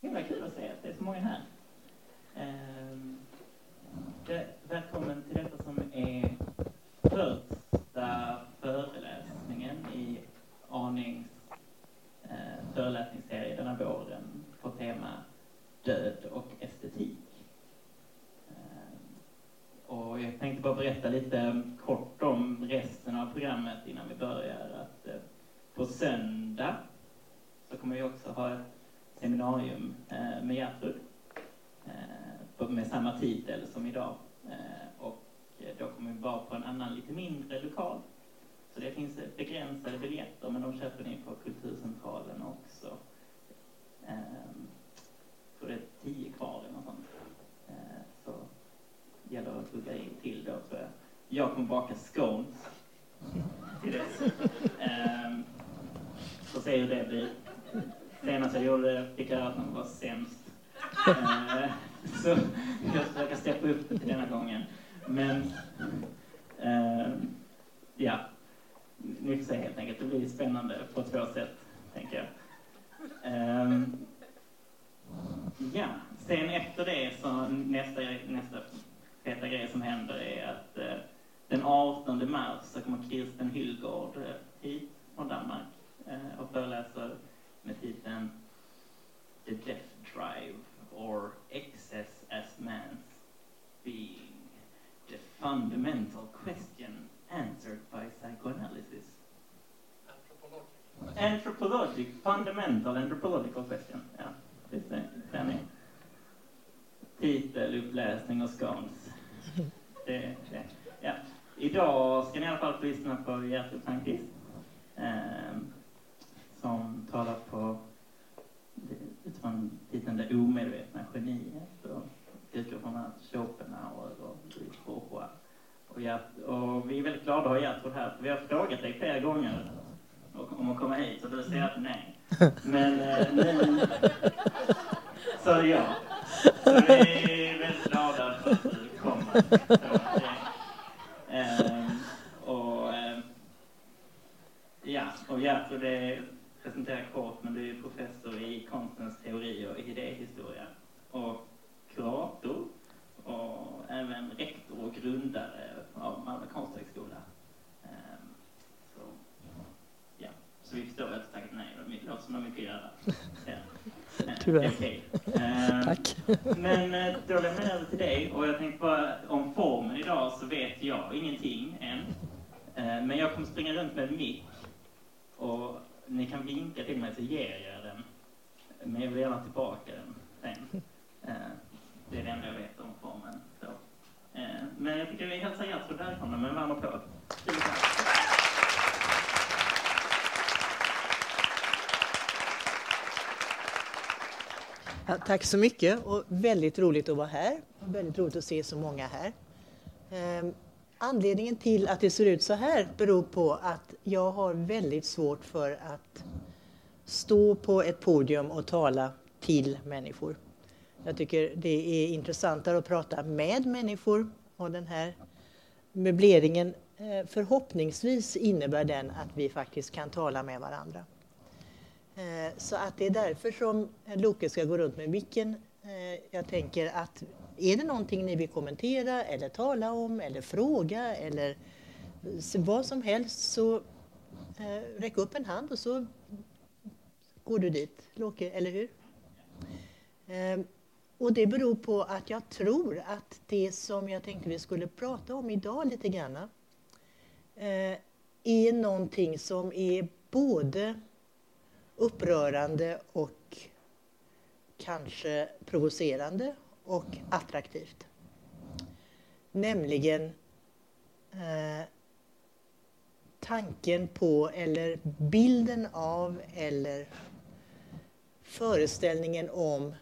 himla kul att se att det är så många här. Ja, och Gertrud är presentera kort, men du är professor i konstens teori och idéhistoria och kurator och även rektor och grundare av Malmö konsthögskola. Um, så, ja. så vi förstår att du tackat nej, det låter som de mycket göra. Tyvärr. Okay. Um, Tack. Men eh, då lämnar jag över till dig och jag tänkte bara om formen idag så vet jag ingenting än. Uh, men jag kommer springa runt med en mick och ni kan vinka till mig så ger jag den. Men jag vill gärna tillbaka den sen. Eh, det är det enda jag vet om formen. Så. Eh, men jag tycker vi hälsar hjärtligt välkomna med en varm applåd. Ja, tack så mycket och väldigt roligt att vara här. Väldigt roligt att se så många här. Eh, Anledningen till att det ser ut så här beror på att jag har väldigt svårt för att stå på ett podium och tala till människor. Jag tycker det är intressantare att prata med människor och den här möbleringen eh, förhoppningsvis innebär den att vi faktiskt kan tala med varandra. Eh, så att det är därför som Loke ska gå runt med micken. Eh, jag tänker att är det någonting ni vill kommentera eller tala om eller fråga eller vad som helst så eh, räck upp en hand och så går du dit, Loke, eller hur? Eh, och det beror på att jag tror att det som jag tänkte vi skulle prata om idag lite grann eh, är någonting som är både upprörande och kanske provocerande och attraktivt. Nämligen eh, tanken på, eller bilden av, eller föreställningen om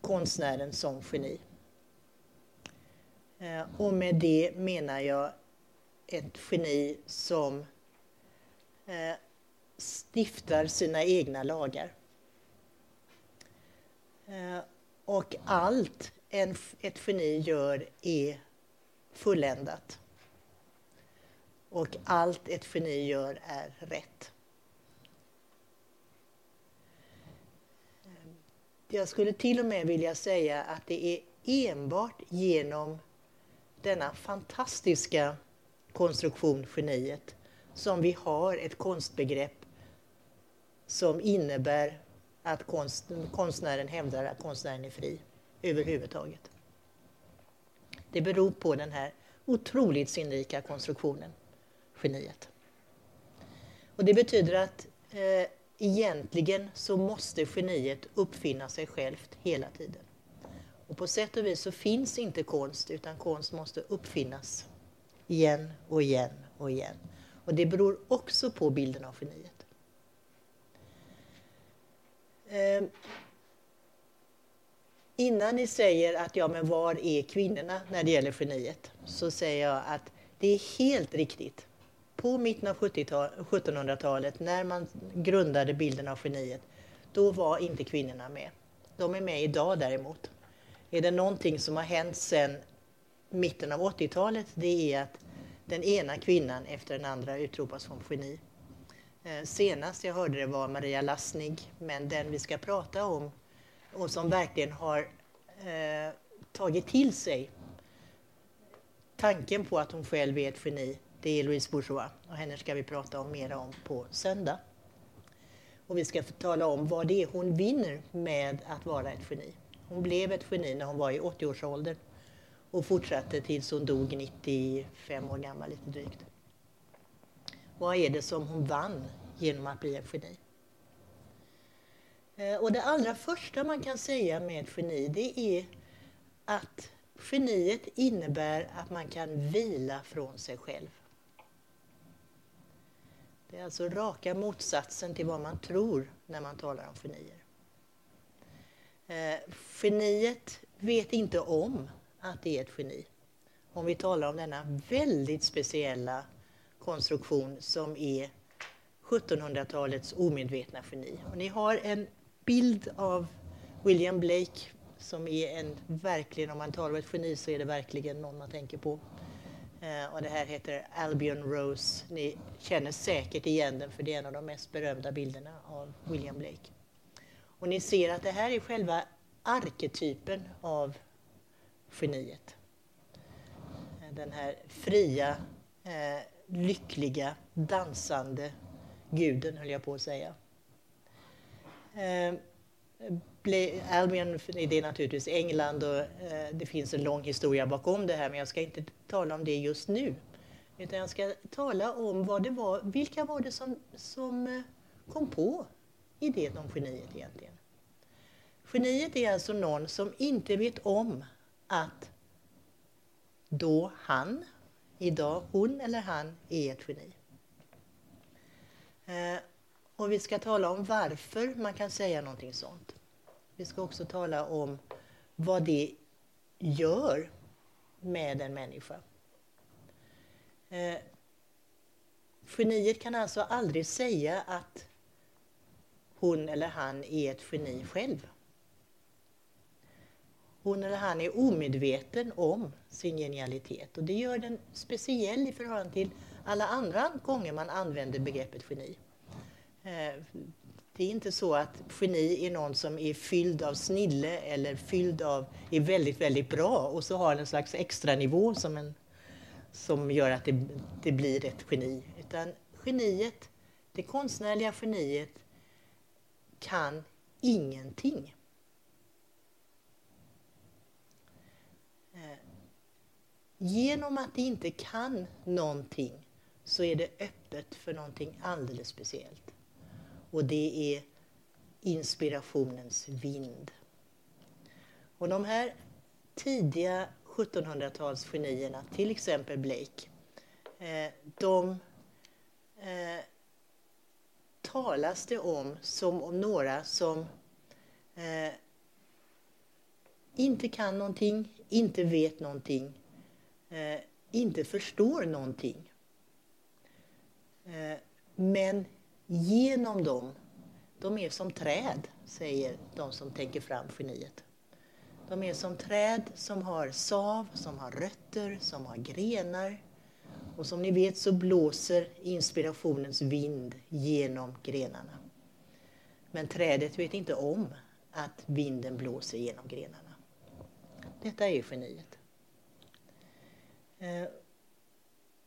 konstnären som geni. Eh, och med det menar jag ett geni som eh, stiftar sina egna lagar. Eh, och allt en, ett geni gör är fulländat. Och allt ett geni gör är rätt. Eh, jag skulle till och med vilja säga att det är enbart genom denna fantastiska konstruktion, geniet, som vi har ett konstbegrepp som innebär att konst, konstnären hävdar att konstnären är fri överhuvudtaget. Det beror på den här otroligt sinnrika konstruktionen, geniet. Och det betyder att eh, egentligen så måste geniet uppfinna sig självt hela tiden. Och på sätt och vis så finns inte konst, utan konst måste uppfinnas igen och igen och igen. Och det beror också på bilden av geniet. Eh, innan ni säger att ja, men var är kvinnorna när det gäller geniet? Så säger jag att det är helt riktigt. På mitten av 1700-talet, när man grundade bilden av geniet, då var inte kvinnorna med. De är med idag däremot. Är det någonting som har hänt sedan mitten av 80-talet, det är att den ena kvinnan efter den andra utropas som geni. Eh, senast jag hörde det var Maria Lassnig, men den vi ska prata om och som verkligen har eh, tagit till sig tanken på att hon själv är ett geni, det är Louise Bourgeois. Och henne ska vi prata om mera om på söndag. Och vi ska tala om vad det är hon vinner med att vara ett geni. Hon blev ett geni när hon var i 80-årsåldern och fortsatte tills hon dog 95 år gammal, lite drygt. Vad är det som hon vann genom att bli ett geni? Eh, och det allra första man kan säga med ett geni, det är att geniet innebär att man kan vila från sig själv. Det är alltså raka motsatsen till vad man tror när man talar om genier. Eh, geniet vet inte om att det är ett geni. Om vi talar om denna väldigt speciella konstruktion som är 1700-talets omedvetna geni. Och ni har en bild av William Blake som är en, verkligen, om man talar om ett geni så är det verkligen någon man tänker på. Eh, och det här heter Albion Rose. Ni känner säkert igen den för det är en av de mest berömda bilderna av William Blake. Och ni ser att det här är själva arketypen av geniet. Eh, den här fria, eh, lyckliga, dansande guden, höll jag på att säga. Eh, Albion, det är naturligtvis England och eh, det finns en lång historia bakom det här men jag ska inte tala om det just nu. Utan jag ska tala om vad det var, vilka var det som, som eh, kom på idén om geniet egentligen. Geniet är alltså någon som inte vet om att då han, idag hon eller han, är ett geni. Eh, och vi ska tala om varför man kan säga någonting sånt. Vi ska också tala om vad det gör med en människa. Eh, geniet kan alltså aldrig säga att hon eller han är ett geni själv. Hon eller han är omedveten om sin genialitet och det gör den speciell i förhållande till alla andra gånger man använder begreppet geni. Eh, det är inte så att geni är någon som är fylld av snille eller fylld av, är väldigt, väldigt bra och så har en slags extra nivå som, en, som gör att det, det blir ett geni. Utan geniet, det konstnärliga geniet kan ingenting. Genom att det inte kan någonting så är det öppet för någonting alldeles speciellt och det är inspirationens vind. Och de här tidiga 1700-talsgenierna, till exempel Blake, eh, de eh, talas det om som om några som eh, inte kan någonting, inte vet någonting, eh, inte förstår någonting. Eh, men genom dem. De är som träd, säger de som tänker fram geniet. De är som träd som har sav, som har rötter, som har grenar. Och som ni vet så blåser inspirationens vind genom grenarna. Men trädet vet inte om att vinden blåser genom grenarna. Detta är geniet. Eh,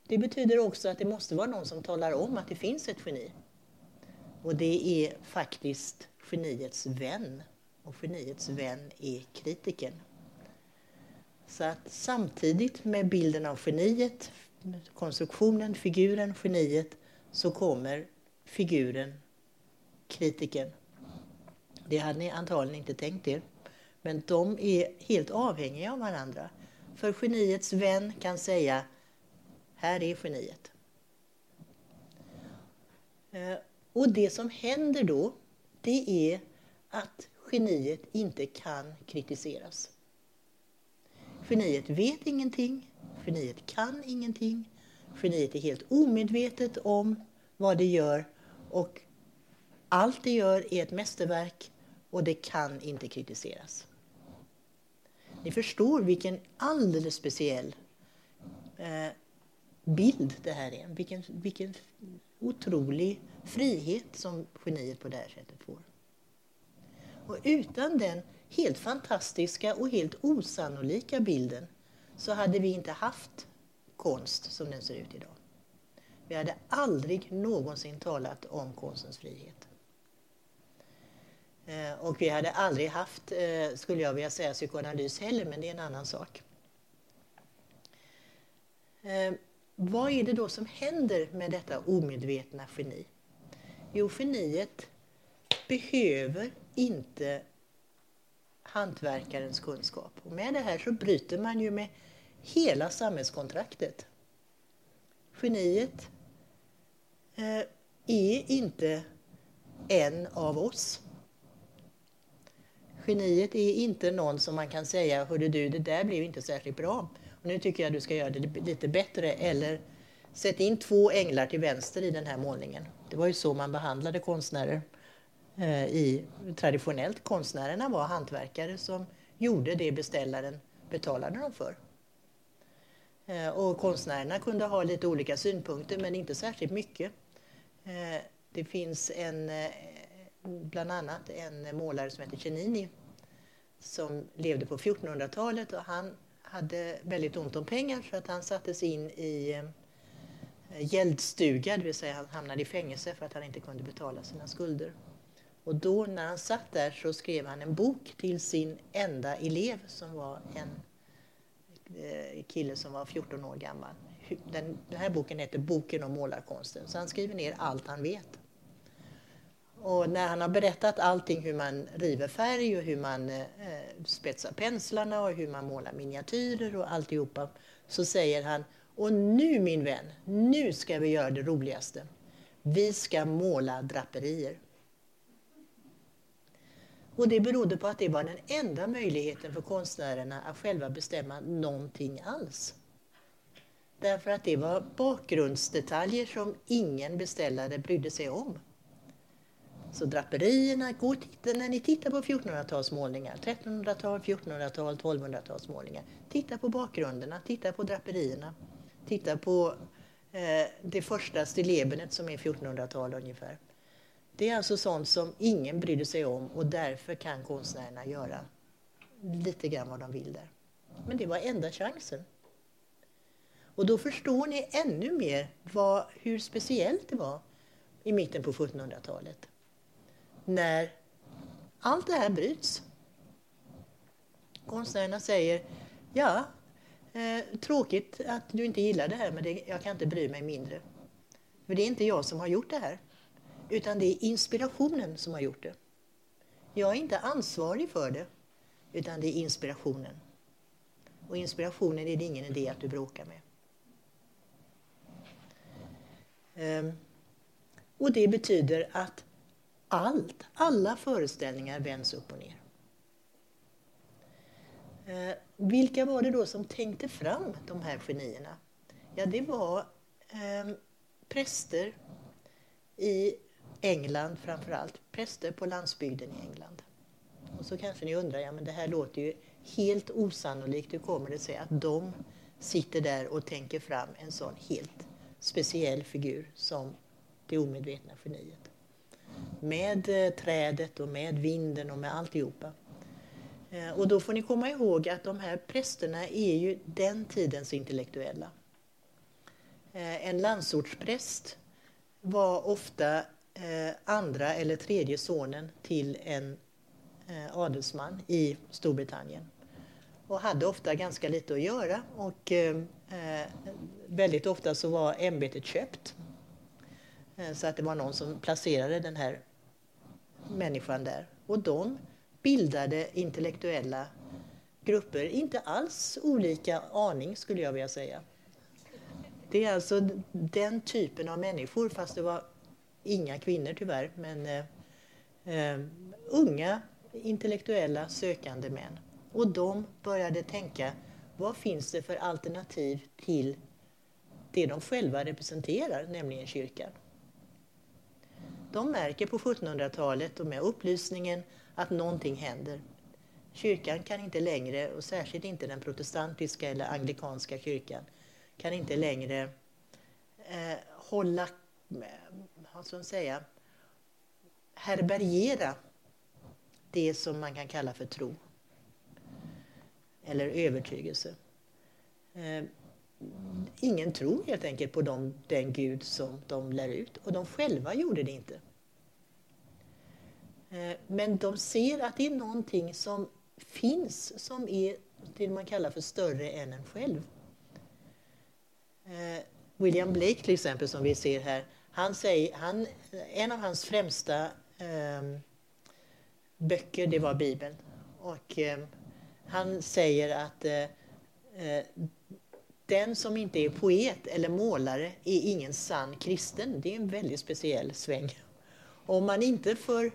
det betyder också att det måste vara någon som talar om att det finns ett geni. Och det är faktiskt geniets vän. Och geniets vän är kritiken. Så att samtidigt med bilden av geniet, konstruktionen, figuren, geniet, så kommer figuren, kritiken. Det hade ni antagligen inte tänkt er. Men de är helt avhängiga av varandra. För geniets vän kan säga, här är geniet. Eh, och det som händer då, det är att geniet inte kan kritiseras. Geniet vet ingenting, geniet kan ingenting, geniet är helt omedvetet om vad det gör och allt det gör är ett mästerverk och det kan inte kritiseras. Ni förstår vilken alldeles speciell eh, bild det här är. Vilken, vilken otrolig frihet som geniet på det här sättet får. Och utan den helt fantastiska och helt osannolika bilden så hade vi inte haft konst som den ser ut idag. Vi hade aldrig någonsin talat om konstens frihet. Eh, och vi hade aldrig haft, eh, skulle jag vilja säga, psykoanalys heller, men det är en annan sak. Eh, vad är det då som händer med detta omedvetna geni? Jo, geniet behöver inte hantverkarens kunskap. Och med det här så bryter man ju med hela samhällskontraktet. Geniet är inte en av oss. Geniet är inte någon som man kan säga, hörde du, det där blev inte särskilt bra. Och nu tycker jag du ska göra det lite bättre. Eller sätt in två änglar till vänster i den här målningen. Det var ju så man behandlade konstnärer eh, i, traditionellt. Konstnärerna var hantverkare som gjorde det beställaren betalade dem för. Eh, och konstnärerna kunde ha lite olika synpunkter, men inte särskilt mycket. Eh, det finns en, eh, bland annat en målare som heter Cennini som levde på 1400-talet och han hade väldigt ont om pengar så att han sattes in i eh, gäldstuga, det vill säga han hamnade i fängelse för att han inte kunde betala sina skulder. Och då när han satt där så skrev han en bok till sin enda elev som var en eh, kille som var 14 år gammal. Den, den här boken heter Boken om målarkonsten, så han skriver ner allt han vet. Och när han har berättat allting hur man river färg och hur man eh, spetsar penslarna och hur man målar miniatyrer och alltihopa så säger han och nu min vän, nu ska vi göra det roligaste. Vi ska måla draperier. Och det berodde på att det var den enda möjligheten för konstnärerna att själva bestämma någonting alls. Därför att det var bakgrundsdetaljer som ingen beställare brydde sig om. Så draperierna, gå titta, när ni tittar på 1400-talsmålningar, 1300-tal, 1400-tal, 1200-talsmålningar, titta på bakgrunderna, titta på draperierna, titta på eh, det första stillebenet som är 1400-tal ungefär. Det är alltså sånt som ingen brydde sig om och därför kan konstnärerna göra lite grann vad de vill där. Men det var enda chansen. Och då förstår ni ännu mer vad, hur speciellt det var i mitten på 1700-talet. När allt det här bryts. Konstnärerna säger, ja, eh, tråkigt att du inte gillar det här men det, jag kan inte bry mig mindre. För det är inte jag som har gjort det här. Utan det är inspirationen som har gjort det. Jag är inte ansvarig för det, utan det är inspirationen. Och inspirationen är det ingen idé att du bråkar med. Eh, och det betyder att allt, alla föreställningar vänds upp och ner. Eh, vilka var det då som tänkte fram de här genierna? Ja, det var eh, präster i England framför allt, präster på landsbygden i England. Och så kanske ni undrar, ja men det här låter ju helt osannolikt. Hur kommer det sig att de sitter där och tänker fram en sån helt speciell figur som det omedvetna geniet? Med eh, trädet och med vinden och med alltihopa. Eh, och då får ni komma ihåg att de här prästerna är ju den tidens intellektuella. Eh, en landsortspräst var ofta andra eller tredje sonen till en adelsman i Storbritannien och hade ofta ganska lite att göra och väldigt ofta så var ämbetet köpt. Så att det var någon som placerade den här människan där. Och de bildade intellektuella grupper, inte alls olika aning skulle jag vilja säga. Det är alltså den typen av människor, fast det var inga kvinnor tyvärr, men eh, eh, unga intellektuella sökande män. Och de började tänka, vad finns det för alternativ till det de själva representerar, nämligen kyrkan? De märker på 1700-talet och med upplysningen att någonting händer. Kyrkan kan inte längre, och särskilt inte den protestantiska eller anglikanska kyrkan, kan inte längre eh, hålla, vad ska man säga, härbärgera det som man kan kalla för tro eller övertygelse. Eh, ingen tror helt enkelt på dem, den Gud som de lär ut och de själva gjorde det inte. Eh, men de ser att det är någonting som finns som är det man kallar för större än en själv. Eh, William Blake till exempel som vi ser här, han säger, han, en av hans främsta eh, böcker det var Bibeln. Och eh, han säger att eh, eh den som inte är poet eller målare är ingen sann kristen. Det är en väldigt speciell sväng. Om man inte för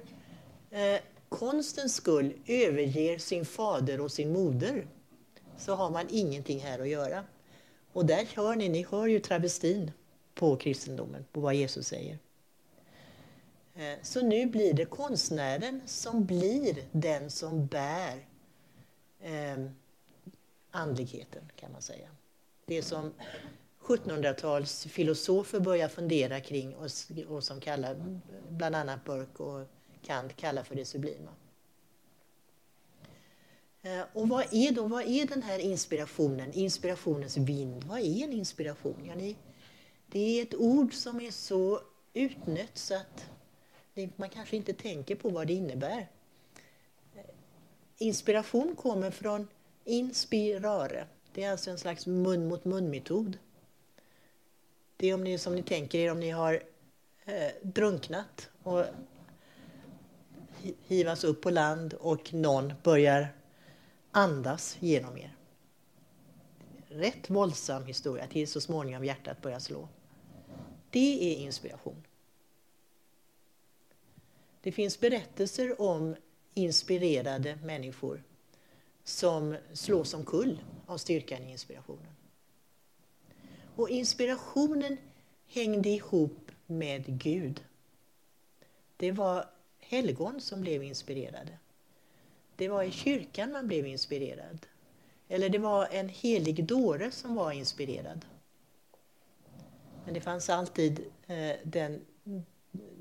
eh, konstens skull överger sin fader och sin moder så har man ingenting här att göra. Och där hör ni, ni hör ju travestin på kristendomen, på vad Jesus säger. Eh, så nu blir det konstnären som blir den som bär eh, andligheten, kan man säga. Det som 1700-talsfilosofer börjar fundera kring och, och som kallar, bland annat Burke och Kant kallar för det sublima. Eh, och vad är då vad är den här inspirationen, inspirationens vind? Vad är en inspiration? Ja, ni, det är ett ord som är så utnött så att man kanske inte tänker på vad det innebär. Eh, inspiration kommer från inspirare. Det är alltså en slags mun mot mun-metod. Det är om ni, som ni tänker er om ni har eh, drunknat och hivas upp på land och någon börjar andas genom er. Rätt våldsam historia tills så småningom hjärtat börjar slå. Det är inspiration. Det finns berättelser om inspirerade människor som slås omkull av styrkan i inspirationen. Och inspirationen hängde ihop med Gud. Det var helgon som blev inspirerade. Det var i kyrkan man blev inspirerad. Eller det var en helig dåre som var inspirerad. Men det fanns alltid eh, den,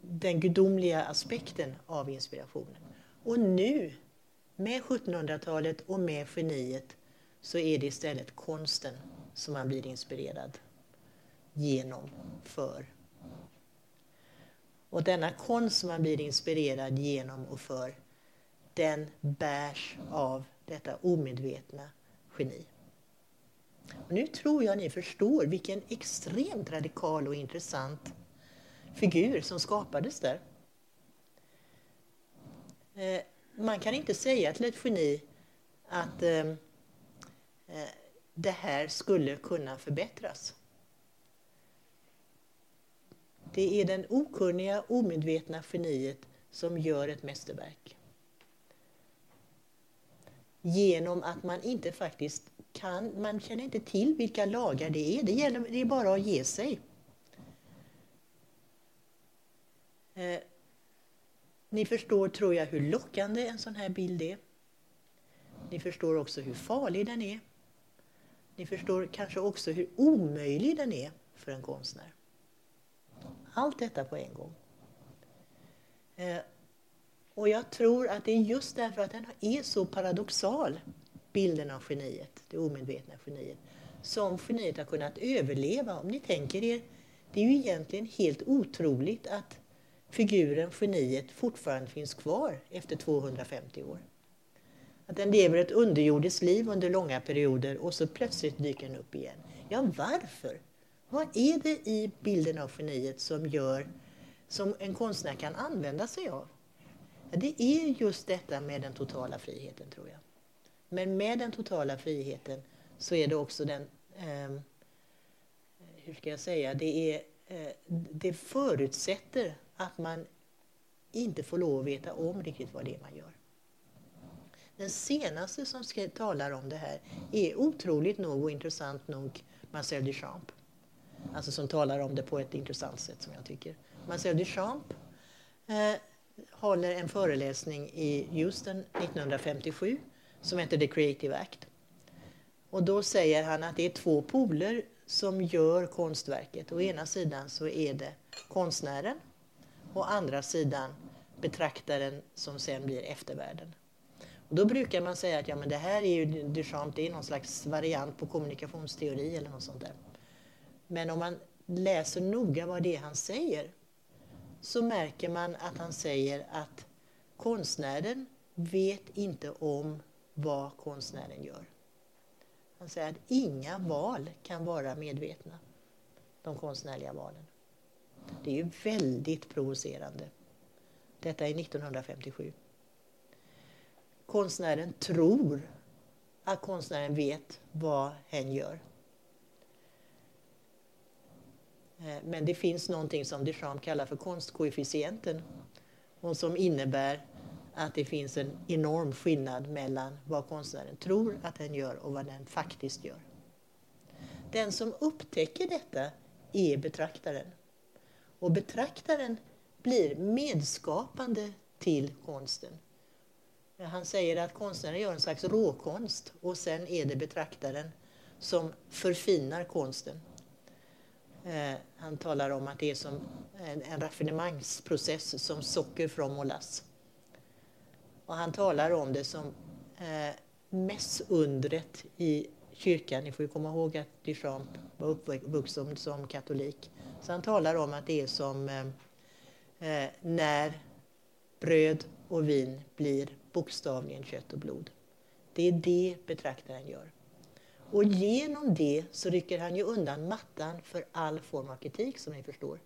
den gudomliga aspekten av inspirationen. Och nu, med 1700-talet och med geniet, så är det istället konsten som man blir inspirerad genom, för. Och denna konst som man blir inspirerad genom och för, den bärs av detta omedvetna geni. Och nu tror jag ni förstår vilken extremt radikal och intressant figur som skapades där. Eh, man kan inte säga till ett geni att eh, Eh, det här skulle kunna förbättras. Det är den okunniga, omedvetna geniet som gör ett mästerverk. Genom att man inte faktiskt kan, man känner inte till vilka lagar det är. Det, gäller, det är bara att ge sig. Eh, ni förstår, tror jag, hur lockande en sån här bild är. Ni förstår också hur farlig den är. Ni förstår kanske också hur omöjlig den är för en konstnär. Allt detta på en gång. Eh, och jag tror att det är just därför att den är så paradoxal, bilden av geniet, det omedvetna geniet, som geniet har kunnat överleva. Om ni tänker er, det är ju egentligen helt otroligt att figuren geniet fortfarande finns kvar efter 250 år. Att den lever ett underjordiskt liv under långa perioder och så plötsligt dyker den upp igen. Ja, varför? Vad är det i bilden av geniet som gör som en konstnär kan använda sig av? Ja, det är just detta med den totala friheten, tror jag. Men med den totala friheten så är det också den... Eh, hur ska jag säga? Det, är, eh, det förutsätter att man inte får lov att veta om riktigt vad det är man gör. Den senaste som talar om det här är otroligt nog och intressant nog Marcel Duchamp. Alltså som talar om det på ett intressant sätt som jag tycker. Marcel Duchamp eh, håller en föreläsning i Houston 1957 som heter The Creative Act. Och då säger han att det är två poler som gör konstverket. Å ena sidan så är det konstnären å andra sidan betraktaren som sen blir eftervärlden. Då brukar man säga att ja, men det här är ju Duchamp, det är någon slags variant på kommunikationsteori eller något sånt där. Men om man läser noga vad det är han säger så märker man att han säger att konstnären vet inte om vad konstnären gör. Han säger att inga val kan vara medvetna, de konstnärliga valen. Det är ju väldigt provocerande. Detta är 1957. Konstnären tror att konstnären vet vad hen gör. Eh, men det finns någonting som Duchamp kallar för konstkoefficienten och som innebär att det finns en enorm skillnad mellan vad konstnären tror att den gör och vad den faktiskt gör. Den som upptäcker detta är betraktaren. Och betraktaren blir medskapande till konsten. Han säger att konstnären gör en slags råkonst och sen är det betraktaren som förfinar konsten. Eh, han talar om att det är som en, en raffinemangsprocess som socker från mollass. Och han talar om det som eh, mässundret i kyrkan. Ni får ju komma ihåg att Duchamp var uppvuxen som katolik. Så han talar om att det är som eh, eh när bröd och vin blir bokstavligen kött och blod. Det är det betraktaren gör. Och genom det så rycker han ju undan mattan för all form av kritik som ni förstår.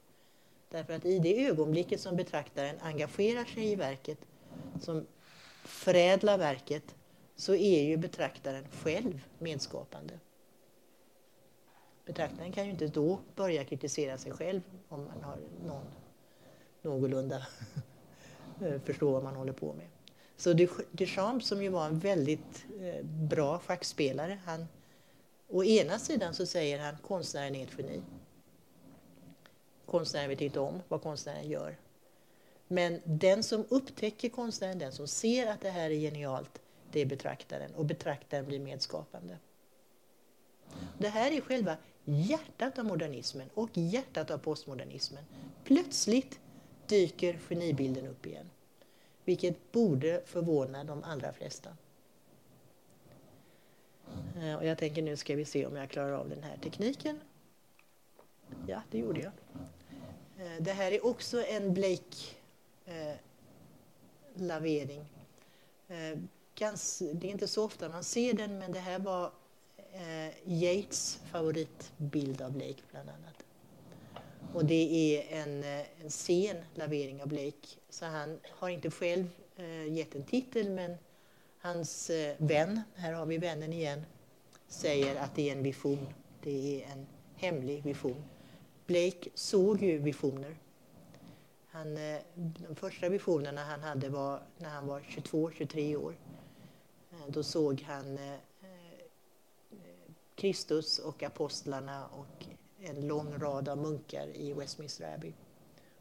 Därför att i det ögonblicket som betraktaren engagerar sig i verket, som förädlar verket, så är ju betraktaren själv medskapande. Betraktaren kan ju inte då börja kritisera sig själv om man har någon någorlunda eh, förstår vad man håller på med. Så Duchamp som ju var en väldigt eh, bra schackspelare, han, å ena sidan så säger han konstnären är ett geni. Konstnären vet inte om vad konstnären gör. Men den som upptäcker konstnären, den som ser att det här är genialt, det är betraktaren och betraktaren blir medskapande. Det här är själva hjärtat av modernismen och hjärtat av postmodernismen. Plötsligt dyker genibilden upp igen vilket borde förvåna de allra flesta. Eh, och jag tänker nu ska vi se om jag klarar av den här tekniken. Ja, det gjorde jag. Eh, det här är också en Blake-lavering. Eh, eh det är inte så ofta man ser den, men det här var Yates favoritbild av Blake bland annat. Och det är en, eh, en sen lavering av Blake. Så han har inte själv eh, gett en titel men hans eh, vän, här har vi vännen igen, säger att det är en vision. Det är en hemlig vision. Blake såg ju visioner. Han, eh, de första visionerna han hade var när han var 22-23 år. Eh, då såg han eh, eh Kristus och apostlarna och en lång rad av munkar i Westminster Abbey.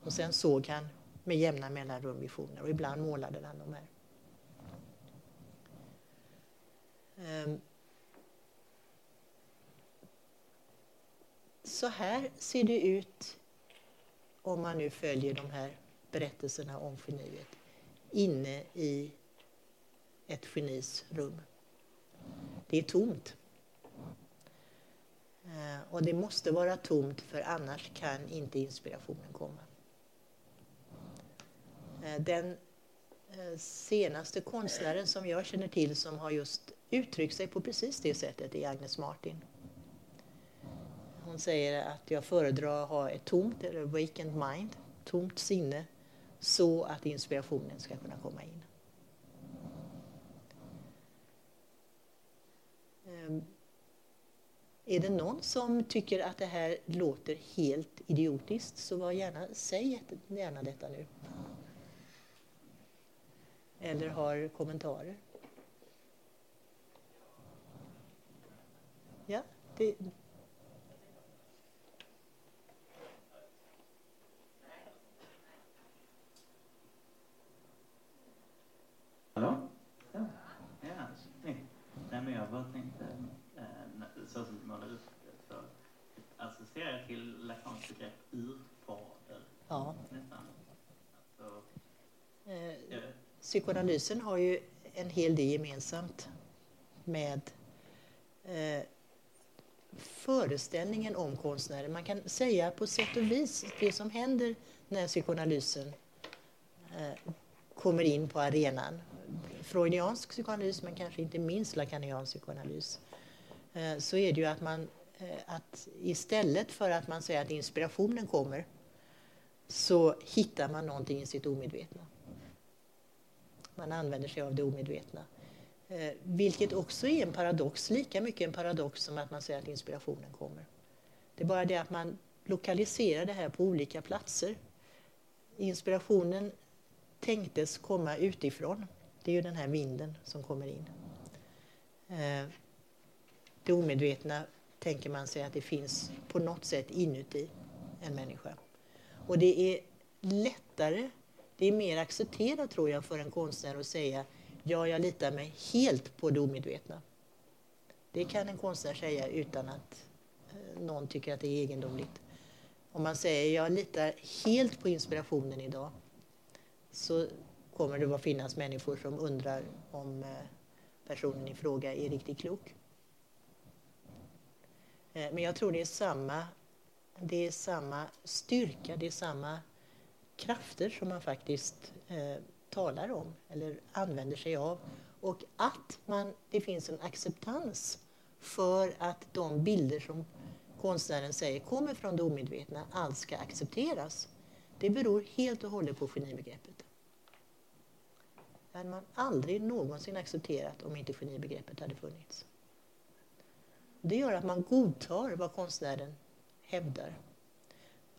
Och sen såg han med jämna mellanrum visioner och ibland målade han de här. Ehm. Så här ser det ut om man nu följer de här berättelserna om geniet inne i ett genis rum. Det är tomt. Eh, och det måste vara tomt för annars kan inte inspirationen komma. Eh, den eh, senaste konstnären som jag känner till som har just uttryckt sig på precis det sättet är Agnes Martin. Hon säger att jag föredrar att ha ett tomt, eller vacant mind, tomt sinne, så att inspirationen ska kunna komma in. Ehm, är det någon som tycker att det här låter helt idiotiskt så var gärna, säg gärna detta nu. Eller har kommentarer. Ja, det, Hallå? Ja, ja snyggt. Nej, men jag bara tänkte, eh, så som du målade upp det, så associerar jag till Lacans begrepp urfader. ja. Nästan. Alltså, Eh, Psykoanalysen har ju en hel del gemensamt med eh, föreställningen om konstnären. Man kan säga på sätt och vis det som händer när psykoanalysen eh, kommer in på arenan. Freudiansk psykoanalys, men kanske inte minst lacaniansk psykoanalys. Eh, så är det ju att man eh, Eh, att istället för att man säger att inspirationen kommer så hittar man någonting i sitt omedvetna. Man använder sig av det omedvetna. Eh, vilket också är en paradox, lika mycket en paradox som att man säger att inspirationen kommer. Det är bara det att man lokaliserar det här på olika platser. Inspirationen tänktes komma utifrån. Det är ju den här vinden som kommer in. Eh, det omedvetna tänker man sig att det finns på något sätt inuti en människa. Och det är lättare, det är mer accepterat tror jag för en konstnär att säga ja, jag litar mig helt på det omedvetna. Det kan en konstnär säga utan att eh, någon tycker att det är egendomligt. Om man säger jag litar helt på inspirationen idag så kommer det att finnas människor som undrar om eh, personen i fråga är riktigt klok. Eh, men jag tror det är samma, det är samma styrka, det är samma krafter som man faktiskt eh, talar om eller använder sig av. Och att man, det finns en acceptans för att de bilder som konstnären säger kommer från det omedvetna allt ska accepteras. Det beror helt och hållet på genibegreppet. Det hade man aldrig någonsin accepterat om inte genibegreppet hade funnits. Det gör att man godtar vad konstnären hävdar.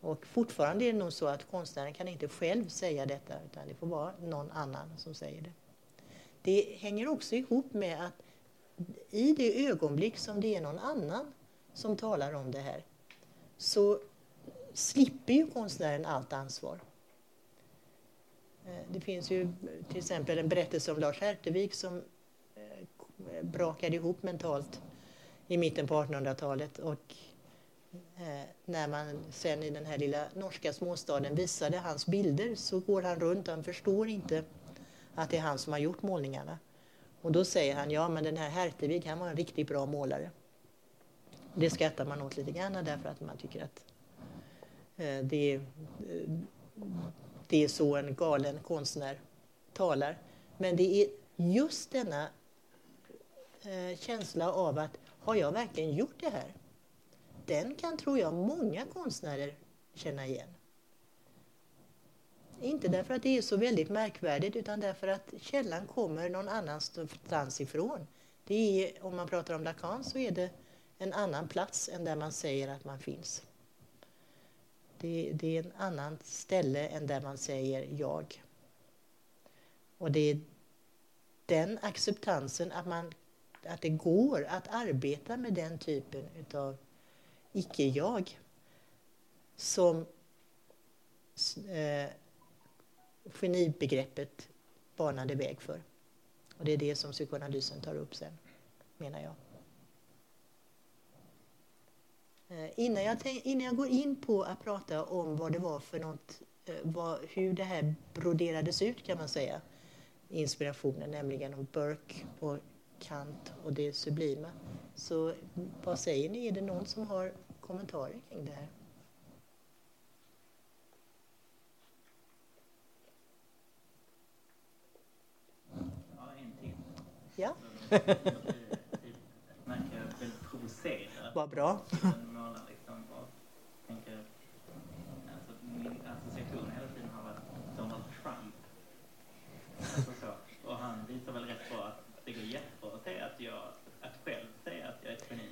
Och fortfarande är det nog så att konstnären kan inte själv säga detta utan det får vara någon annan som säger det. Det hänger också ihop med att i det ögonblick som det är någon annan som talar om det här så slipper ju konstnären allt ansvar. Eh, det finns ju till exempel en berättelse om Lars Hertevik som eh, brakade ihop mentalt i mitten på 1800-talet och eh, när man sen i den här lilla norska småstaden visade hans bilder så går han runt och han förstår inte att det är han som har gjort målningarna. Och då säger han, ja men den här Hertevig han var en riktigt bra målare. Det skrattar man åt lite grann därför att man tycker att eh, det, är, eh, det är så en galen konstnär talar. Men det är just denna eh, känsla av att har jag verkligen gjort det här? Den kan, tror jag, många konstnärer känna igen. Inte därför att det är så väldigt märkvärdigt utan därför att källan kommer någon annanstans ifrån. Det är, om man pratar om Lacan så är det en annan plats än där man säger att man finns. Det, det är en annan ställe än där man säger jag. Och det är den acceptansen att, man, att det går att arbeta med den typen av icke-jag som eh, genibegreppet banade väg för. Och det är det som psykoanalysen tar upp sen, menar jag. Eh, Innan jag, tänk, innan jag går in på att prata om vad det var för något eh, vad, hur det här broderades ut kan man säga. Inspirationen, nämligen om Burke och Kant och det sublima. Så vad säger ni? Är det någon som har kommentarer kring det här? Ja, en till. Ja, Märker jag väldigt provocerad. vad bra. Den målar liksom och tänker... Alltså min association hela tiden har varit Donald Trump. Alltså så. Och han visar väl rätt bra att det går jättebra att säga att jag... Att själv säga att jag är ett geni.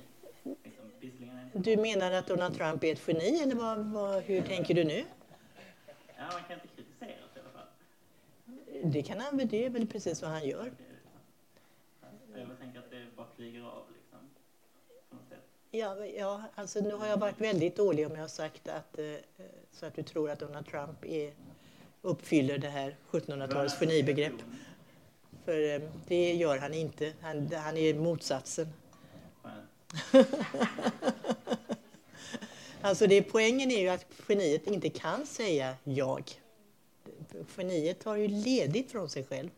Liksom, visserligen är Du menar att Donald Trump är ett geni eller vad, vad, hur tänker du nu? Ja, man kan inte kritisera det i alla fall. Det kan han väl, det är väl precis vad han gör. Jag tänker att det bara flyger av liksom. På något sätt. Ja, ja, alltså nu har jag varit väldigt dålig om jag har sagt att, eh, så att du tror att Donald Trump är, uppfyller det här 1700-talets genibegrepp. För eh, det gör han inte. Han, han är motsatsen. Alltså det, poängen är ju att geniet inte kan säga jag. Geniet tar ju ledigt från sig själv.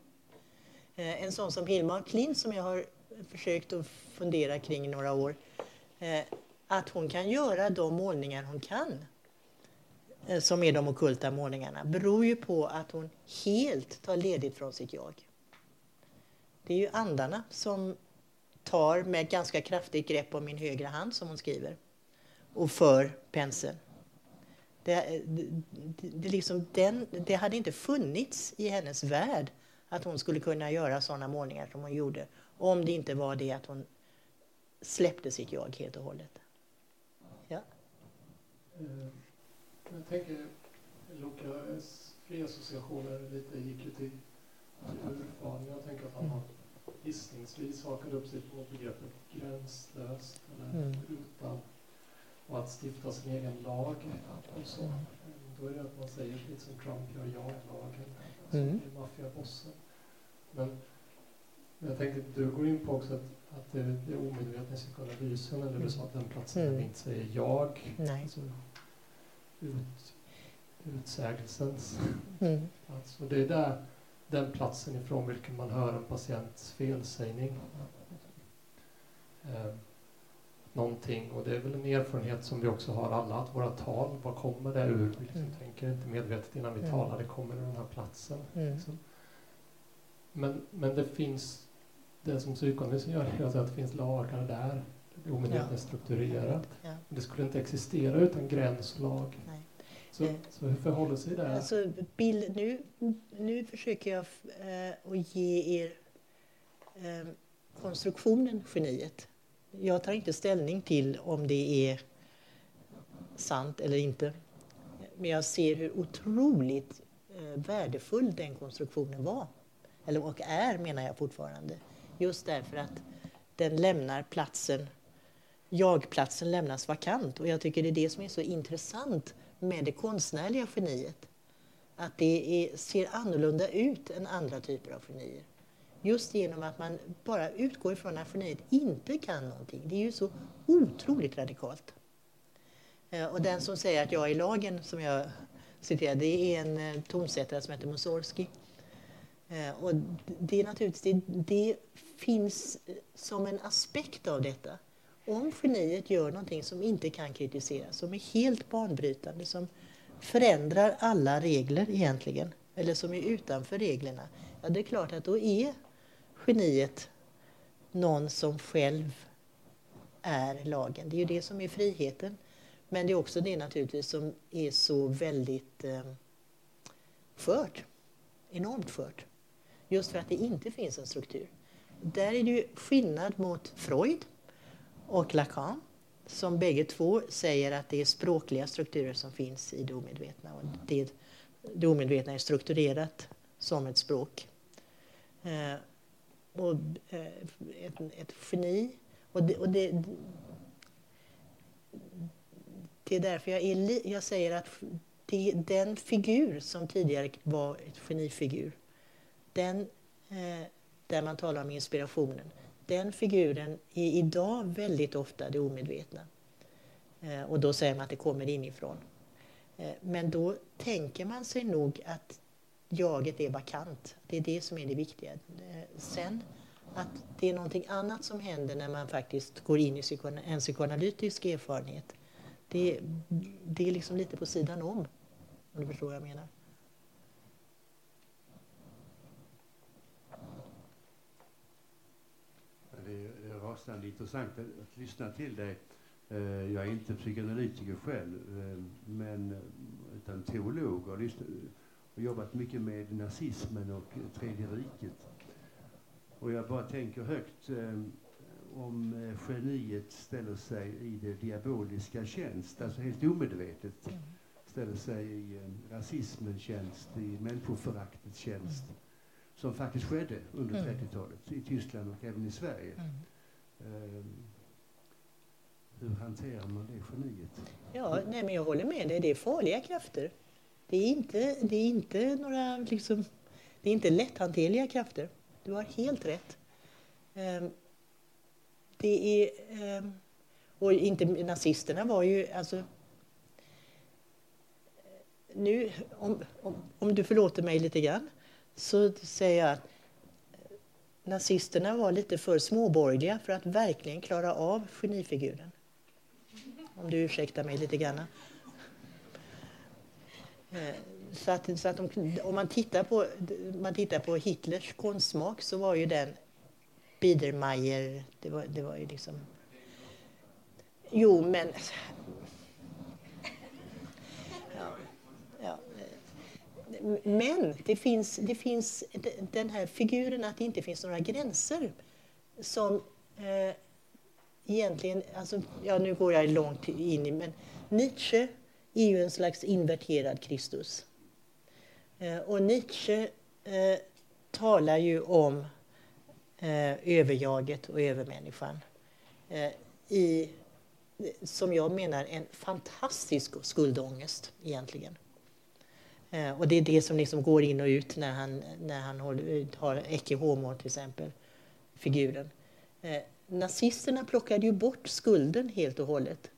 Eh, en sån som Hilma Klint som jag har försökt att fundera kring i några år. Eh, att hon kan göra de målningar hon kan, eh, som är de okulta målningarna, beror ju på att hon helt tar ledigt från sitt jag. Det är ju andarna som tar med ett ganska kraftigt grepp om min högra hand som hon skriver och för penseln. Det, det, det, liksom den, det hade inte funnits i hennes värld att hon skulle kunna göra sådana målningar som hon gjorde om det inte var det att hon släppte sitt jag helt och hållet. Ja. Eh, Jag tänker, Lukas fria associationer lite gick ju till urfan. Jag tänker att han har gissningsvis hakat upp sig på begreppet gränslöst eller Mm. utan och att stifta sin egen lag och så. Mm. Då är det att man säger lite som Trump gör jag-lagen, alltså Mm. i maffiabossen. Men jag tänker du går in på också att, att det, det omedvetna ska kunna lysa när du sa att den platsen Mm. där vi inte säger jag, Nej. alltså ut, utsägelsens Mm. plats. Och det är där, den platsen ifrån vilken man hör en patients felsägning. Eh, någonting, och det är väl en erfarenhet som vi också har alla, att våra tal, var kommer det ur? Vi liksom Mm. tänker inte medvetet innan vi Mm. talar, det kommer ur den här platsen. Mm. Liksom. Men, men det finns, det som psykoanalysen gör, är att det finns lagar där. Det är strukturerat. Ja. Det skulle inte existera utan gräns och lag. Nej. Så, Eh. så hur förhåller sig det? Alltså, bild, nu, nu försöker jag eh, att ge er eh, konstruktionen geniet. Jag tar inte ställning till om det är sant eller inte. Men jag ser hur otroligt eh, värdefull den konstruktionen var. Eller och är menar jag fortfarande. Just därför att den lämnar platsen, jag-platsen lämnas vakant. Och jag tycker det är det som är så intressant med det konstnärliga geniet. Att det är, ser annorlunda ut än andra typer av genier. Just genom att man bara utgår ifrån att förnöjet inte kan någonting. Det är ju så otroligt radikalt. Eh, och den som säger att jag är lagen, som jag citerade, det är en eh, tonsättare som heter Mussorgsky. Eh, och det är naturligtvis, det, det finns som en aspekt av detta. Om geniet gör någonting som inte kan kritiseras, som är helt banbrytande, som förändrar alla regler egentligen, eller som är utanför reglerna, ja det är klart att då är geniet någon som själv är lagen. Det är ju det som är friheten. Men det är också det naturligtvis som är så väldigt eh, skört. Enormt skört. Just för att det inte finns en struktur. Där är det ju skillnad mot Freud och Lacan som bägge två säger att det är språkliga strukturer som finns i det omedvetna. Och det, det omedvetna är strukturerat som ett språk. Eh, och eh, ett, ett geni. Och det, och det, det är därför jag, är, li- jag säger att det, den figur som tidigare var ett genifigur, den, eh, där man talar om inspirationen, den figuren är idag väldigt ofta det omedvetna. Eh, och då säger man att det kommer inifrån. Eh, men då tänker man sig nog att jaget är vakant. Det är det som är det viktiga. Eh, sen att det är någonting annat som händer när man faktiskt går in i en psykoanalytisk erfarenhet. Det, det är liksom lite på sidan om, om du förstår vad jag menar. Det är rasande intressant att lyssna till dig. Eh, jag är inte psykoanalytiker själv, eh, men, utan teolog och, lyssnat, och jobbat mycket med nazismen och Tredje riket. Och jag bara tänker högt eh, om geniet ställer sig i det diaboliska tjänst, alltså helt omedvetet mm. ställer sig i rasismens tjänst, i människoföraktets tjänst. Mm som faktiskt skedde under mm. 30-talet i Tyskland och även i Sverige. Mm. Um, hur hanterar man det geniet? Ja, nej, men jag håller med dig. Det är farliga krafter. Det är inte, det är inte några liksom, det är inte lätthanterliga krafter. Du har helt rätt. Ehm, det är... Ehm, och inte nazisterna var ju alltså... Nu, om, om, om du förlåter mig lite grann, så säger jag att nazisterna var lite för småborgerliga för att verkligen klara av genifiguren. Om du ursäktar mig lite grann. Eh, så att, så att de, om man tittar, på, man tittar på Hitlers konstsmak så var ju den Biedermeier, det var, det var ju liksom... Jo, men Men det finns, det finns den här figuren att det inte finns några gränser som eh, egentligen, alltså, ja nu går jag långt in i, men Nietzsche är ju en slags inverterad Kristus. Eh, och Nietzsche eh, talar ju om eh, överjaget och övermänniskan eh, i, som jag menar, en fantastisk skuldångest egentligen. Eh, och det är det som liksom går in och ut när han, när han håller, har Ecce Homo till exempel, figuren. Eh, nazisterna plockade ju bort skulden helt och hållet.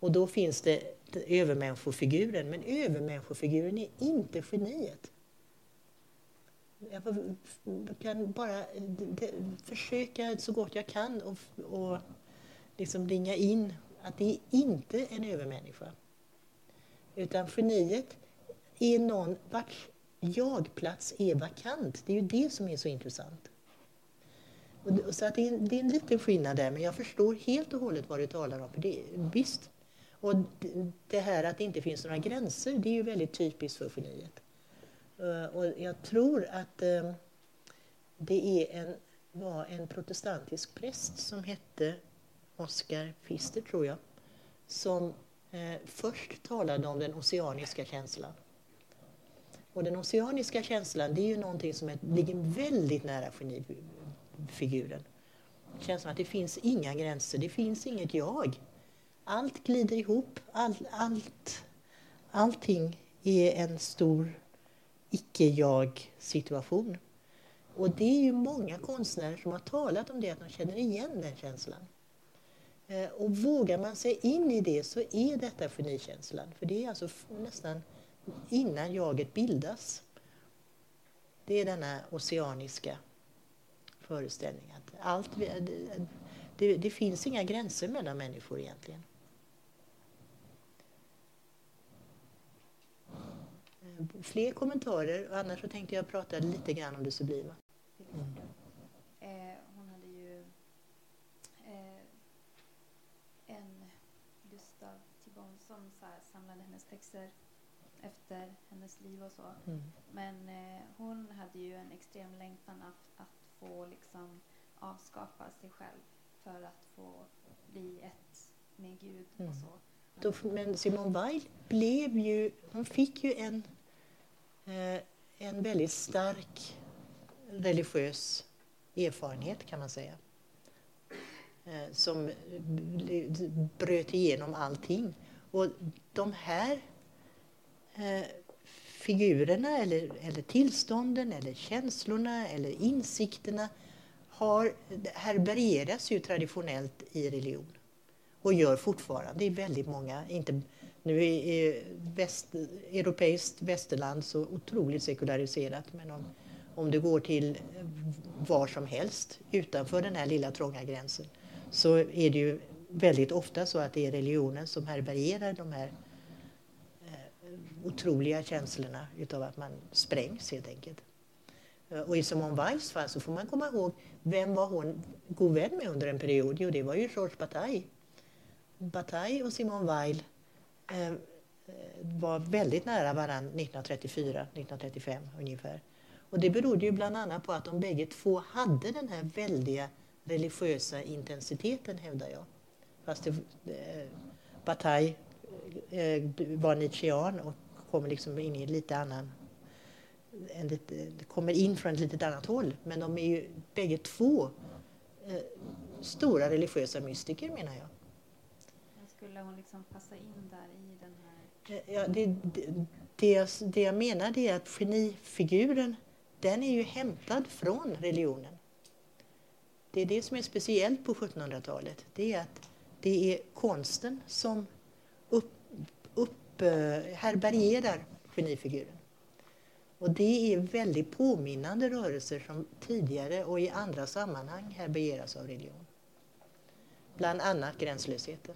Och då finns det övermänniskofiguren, men övermänniskofiguren är inte geniet. Jag kan bara eh, försöka så gott jag kan och, och liksom ringa in att det är inte en övermänniska. Utan geniet är någon vars jagplats är vakant. Det är ju det som är så intressant. Och, så att det, är, det är en liten skillnad där, men jag förstår helt och hållet vad du talar om. För det, visst. Och det här att det inte finns några gränser, det är ju väldigt typiskt för geniet. Eh, och jag tror att eh, det är en, var en protestantisk präst som hette Oscar Pfister, tror jag, som eh, först talade om den oceaniska känslan. Och den oceaniska känslan, det är ju någonting som är, ligger väldigt nära genifiguren. Känslan att det finns inga gränser, det finns inget jag. Allt glider ihop, all, allt, allting är en stor icke-jag-situation. Och det är ju många konstnärer som har talat om det, att de känner igen den känslan. Eh, och vågar man sig in i det så är detta genikänslan. För det är alltså nästan innan jaget bildas. Det är denna oceaniska föreställning att allt, det, det finns inga gränser mellan människor egentligen. Fler kommentarer, annars så tänkte jag prata lite grann om det sublima. Mm. Eh, hon hade ju eh, en Gustav Thibon som samlade hennes texter efter hennes liv och så. Mm. Men eh, hon hade ju en extrem längtan att, att få liksom avskapa sig själv för att få bli ett med Gud mm. och så. Då, men Simone Weil blev ju, hon fick ju en, Eh, en väldigt stark religiös erfarenhet kan man säga. Eh, som bröt igenom allting. Och de här eh, figurerna eller, eller tillstånden eller känslorna eller insikterna har, härbärgeras ju traditionellt i religion. och gör fortfarande. i väldigt många, inte, nu är väst, europeiskt västerland så otroligt sekulariserat men om, om du går till var som helst utanför den här lilla trånga gränsen så är det ju väldigt ofta så att det är religionen som härbärgerar de här eh, otroliga känslorna utav att man sprängs helt enkelt. Eh, och i Simone Weils fall så får man komma ihåg, vem var hon god vän med under en period? Jo, det var ju Georges Bataille. Bataille och Simone Weil Eh, eh, var väldigt nära varandra 1934-1935 ungefär. Och det berodde ju bland annat på att de bägge två hade den här väldiga religiösa intensiteten, hävdar jag. Fast det, eh, Bataille eh, var nietzschean och kom liksom in i lite annan en lite, kommer in från ett lite annat håll. Men de är ju bägge två eh, stora religiösa mystiker menar jag. Men skulle hon liksom passa in där i den här... Eh, Eh, ja, det, det, det, jag, det jag menar är att genifiguren den är ju hämtad från religionen. Det är det som är speciellt på 1700-talet. Det är att det är konsten som upp, upp, eh, härbärgerar genifiguren. Och det är väldigt påminnande rörelser som tidigare och i andra sammanhang härbärgeras av religion. Bland annat gränslösheten.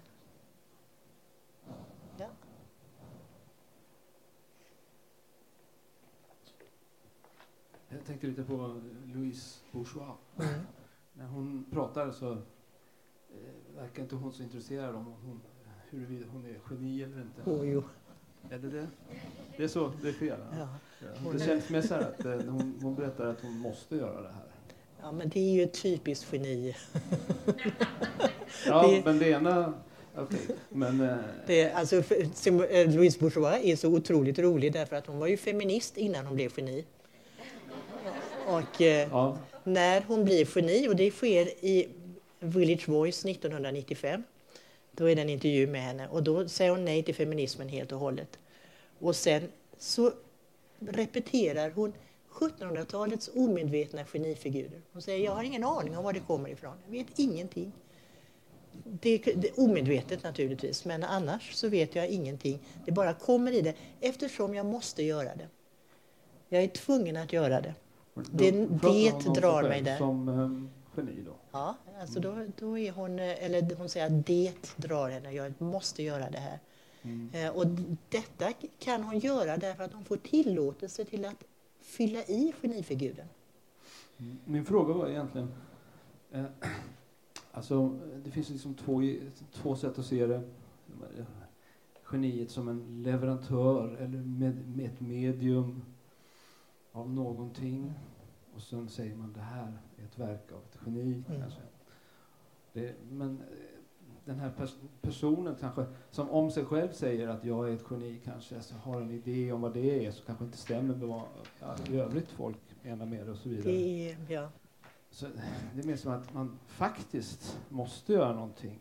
Jag tänkte lite på Louise Bourgeois. Mm. När hon pratar så eh, verkar inte hon så intresserad om hon, huruvida hon är geni eller inte. Oh, jo. Är det det? Det är så, det är fel? Ja. Ja. Det känns mer så här att eh, hon, hon berättar att hon måste göra det här. ja, men det är ju ett typiskt geni. Ja, men det ena... Okej, men... eh, Det, är- alltså, eh, Louise Bourgeois är så otroligt rolig därför att hon var ju feminist innan hon blev geni. Och eh, Ja, när hon blir geni, och det sker i Village Voice 1995, då är det en intervju med henne och då säger hon nej till feminismen helt och hållet. Och sen så repeterar hon 1700-talets omedvetna genifigurer. Hon säger jag har ingen aning om var det kommer ifrån, jag vet ingenting. Det, det är omedvetet naturligtvis, men annars så vet jag ingenting. Det bara kommer i det eftersom jag måste göra det. Jag är tvungen att göra det. Det- det drar mig där. Som um, geni då. Ja, alltså då, då är hon, eh, eller hon säger att det drar henne, jag måste göra det här. Mm. Eh, Och detta kan hon göra därför att hon får tillåtelse till att fylla i genifiguren. Mm. Min fråga var egentligen... Eh, alltså, det finns liksom två, två sätt att se det. Geniet som en leverantör eller med, med ett medium av någonting. Och sen säger man det här är ett verk av ett geni. Mm. Kanske. Det, men eh, den här pers personen kanske, som om sig själv säger att jag är ett geni, kanske alltså, har en idé om vad det är, så kanske inte stämmer med vad ja, i övrigt folk menar med det och så vidare. Det är, ja. Så det är mer som att man faktiskt måste göra någonting.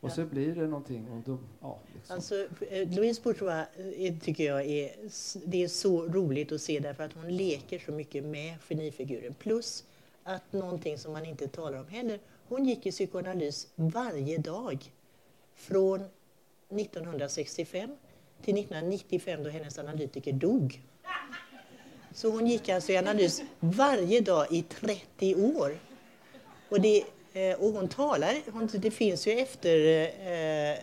Och så blir det någonting och då, ja, liksom. Alltså, eh, Louise Bourgeois eh, tycker jag är, det är så roligt att se därför att hon leker så mycket med genifiguren. Plus att någonting som man inte talar om heller, hon gick i psykoanalys varje dag. Från 1965 till 1995 då hennes analytiker dog. Så hon gick alltså i analys varje dag i 30 år. Och, det, Eh, och hon talar, hon, det finns ju efter eh,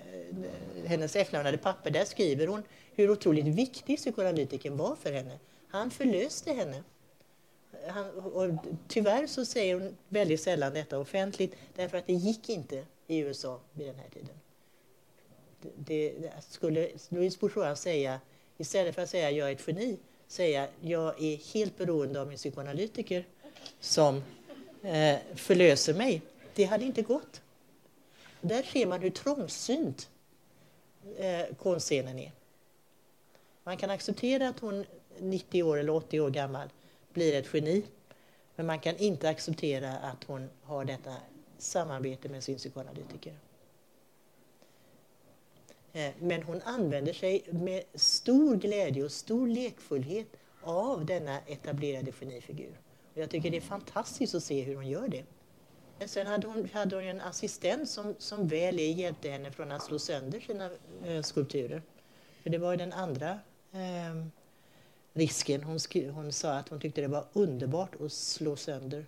hennes efterlämnade papper, där skriver hon hur otroligt viktig psykoanalytikern var för henne. Han förlöste henne. Han, och tyvärr så säger hon väldigt sällan detta offentligt därför att det gick inte i USA vid den här tiden. Det, det skulle Louise Bourgeois säga, istället för att säga jag är ett geni, säga jag är helt beroende av min psykoanalytiker som eh, förlöser mig. Det hade inte gått. Där ser man hur trångsynt eh, konstscenen är. Man kan acceptera att hon 90 år eller 80 år gammal blir ett geni. Men man kan inte acceptera att hon har detta samarbete med sin psykoanalytiker. Eh, men hon använder sig med stor glädje och stor lekfullhet av denna etablerade genifigur. Och jag tycker det är fantastiskt att se hur hon gör det. Sen hade hon, hade hon en assistent som, som väl är hjälpte henne från att slå sönder sina eh, skulpturer. För det var ju den andra eh, risken. Hon, skri, hon sa att hon tyckte det var underbart att slå sönder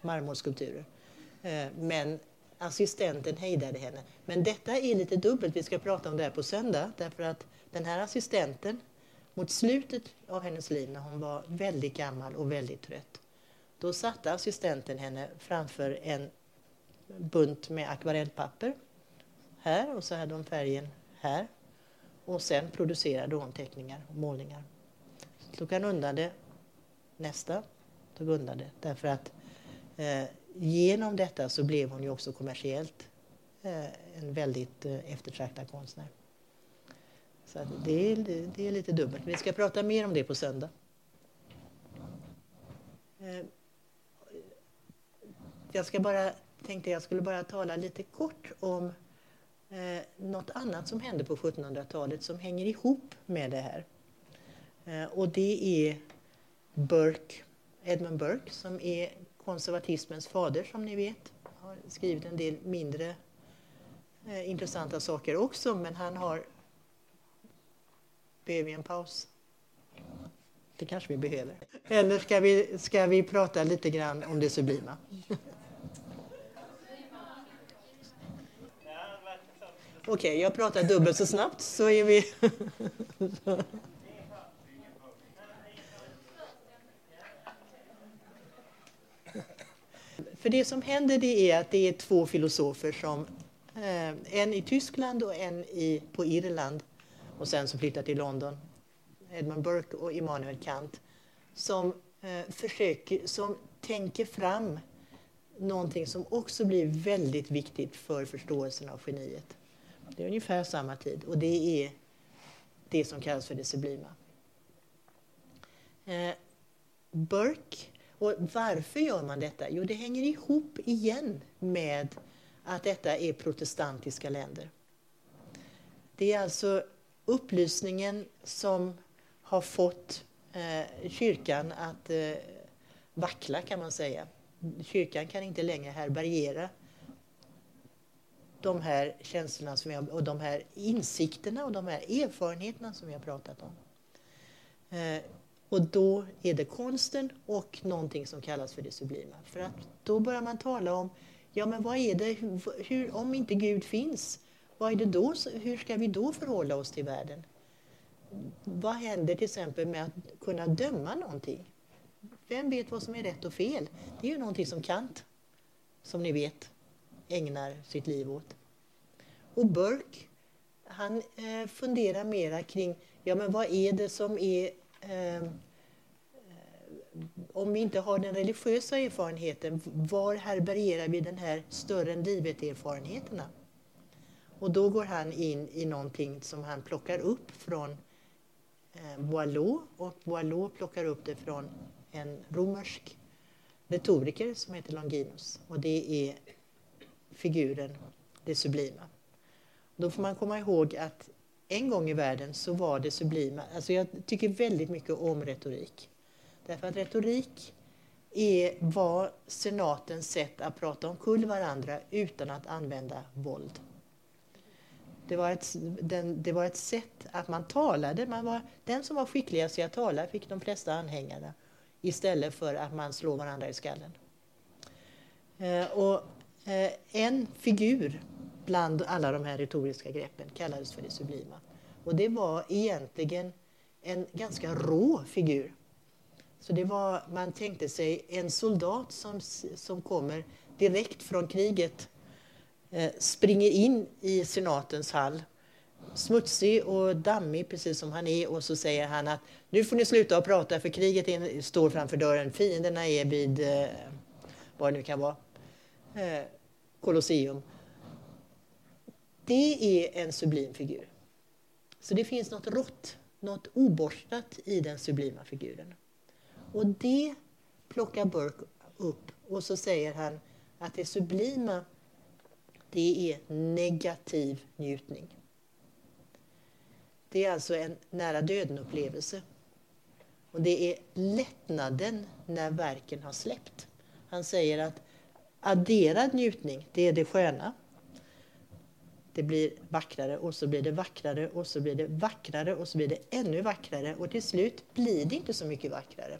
marmorskulpturer. Eh, men assistenten hejdade henne. Men detta är lite dubbelt. Vi ska prata om det här på söndag. Därför att den här assistenten, mot slutet av hennes liv när hon var väldigt gammal och väldigt trött, då satte assistenten henne framför en bunt med akvarellpapper här och så hade hon färgen här. Och sen producerade hon teckningar och målningar. Så tog han undan det nästa, tog undan det därför att eh, genom detta så blev hon ju också kommersiellt eh, en väldigt eh, eftertraktad konstnär. Så det är, det är lite dubbelt. Vi ska prata mer om det på söndag. Eh, jag ska bara, tänkte jag skulle bara tala lite kort om eh, något annat som hände på 1700-talet som hänger ihop med det här. Eh, och det är Burke, Edmund Burke som är konservatismens fader som ni vet. Har skrivit en del mindre eh, intressanta saker också men han har... Behöver vi en paus? Det kanske vi behöver. Eller ska vi, ska vi prata lite grann om det sublima? Okej, okay, jag pratar dubbelt så snabbt så är vi... För det som händer det är att det är två filosofer som eh, en i Tyskland och en i, på Irland och sen som flyttar till London, Edmund Burke och Immanuel Kant, som eh, försöker, som tänker fram någonting som också blir väldigt viktigt för förståelsen av geniet. Det är ungefär samma tid och det är det som kallas för det sublima. Eh, Burke och varför gör man detta? Jo, det hänger ihop igen med att detta är protestantiska länder. Det är alltså upplysningen som har fått eh, kyrkan att eh, vackla, kan man säga. Kyrkan kan inte längre härbärgera de här känslorna som jag, och de här insikterna och de här erfarenheterna som vi har pratat om. Eh, och då är det konsten och någonting som kallas för det sublima. För att då börjar man tala om, ja men vad är det, hur, om inte Gud finns, vad är det då, hur ska vi då förhålla oss till världen? Vad händer till exempel med att kunna döma någonting? Vem vet vad som är rätt och fel? Det är ju någonting som Kant, som ni vet, ägnar sitt liv åt. Och Burke, han eh, funderar mera kring, ja men vad är det som är eh, eh, om vi inte har den religiösa erfarenheten, var härbärgerar vi den här större än livet-erfarenheterna? Och då går han in i någonting som han plockar upp från eh, Boileau och Boileau plockar upp det från en romersk retoriker som heter Longinus och det är figuren, det sublima. Då får man komma ihåg att en gång i världen så var det sublima. Alltså jag tycker väldigt mycket om retorik. Därför att retorik är, var senatens sätt att prata omkull varandra utan att använda våld. Det var, ett, den, det var ett sätt att man talade. Man var, den som var skickligast i att tala fick de flesta anhängarna istället för att man slår varandra i skallen. Eh, och, Eh, en figur bland alla de här retoriska greppen kallades för det sublima. Och det var egentligen en ganska rå figur. Så det var, man tänkte sig en soldat som, som kommer direkt från kriget, eh, springer in i senatens hall, smutsig och dammig precis som han är och så säger han att nu får ni sluta att prata för kriget står framför dörren, fienderna är vid, eh, vad det nu kan vara, Eh, Colosseum. Det är en sublim figur. Så det finns något rått, något oborstat i den sublima figuren. Och det plockar Burke upp och så säger han att det sublima det är negativ njutning. Det är alltså en nära döden-upplevelse. Och det är lättnaden när verken har släppt. Han säger att adderad njutning, det är det sköna. Det blir vackrare och så blir det vackrare och så blir det vackrare och så blir det ännu vackrare och till slut blir det inte så mycket vackrare.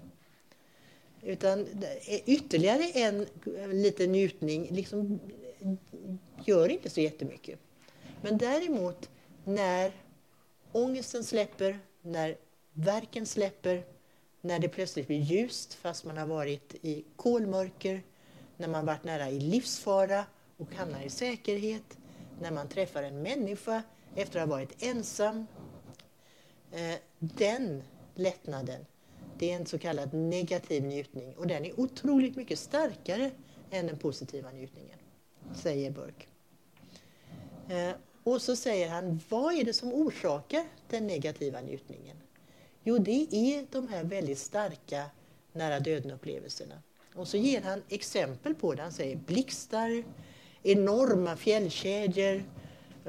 Utan ytterligare en liten njutning liksom gör inte så jättemycket. Men däremot när ångesten släpper, när verken släpper, när det plötsligt blir ljust fast man har varit i kolmörker, när man varit nära i livsfara och hamnar i säkerhet, när man träffar en människa efter att ha varit ensam. Eh, den lättnaden, det är en så kallad negativ njutning och den är otroligt mycket starkare än den positiva njutningen, säger Burke. Eh, och så säger han, vad är det som orsakar den negativa njutningen? Jo, det är de här väldigt starka nära döden-upplevelserna. Och så ger han exempel på det. Han säger blixtar, enorma fjällkedjor,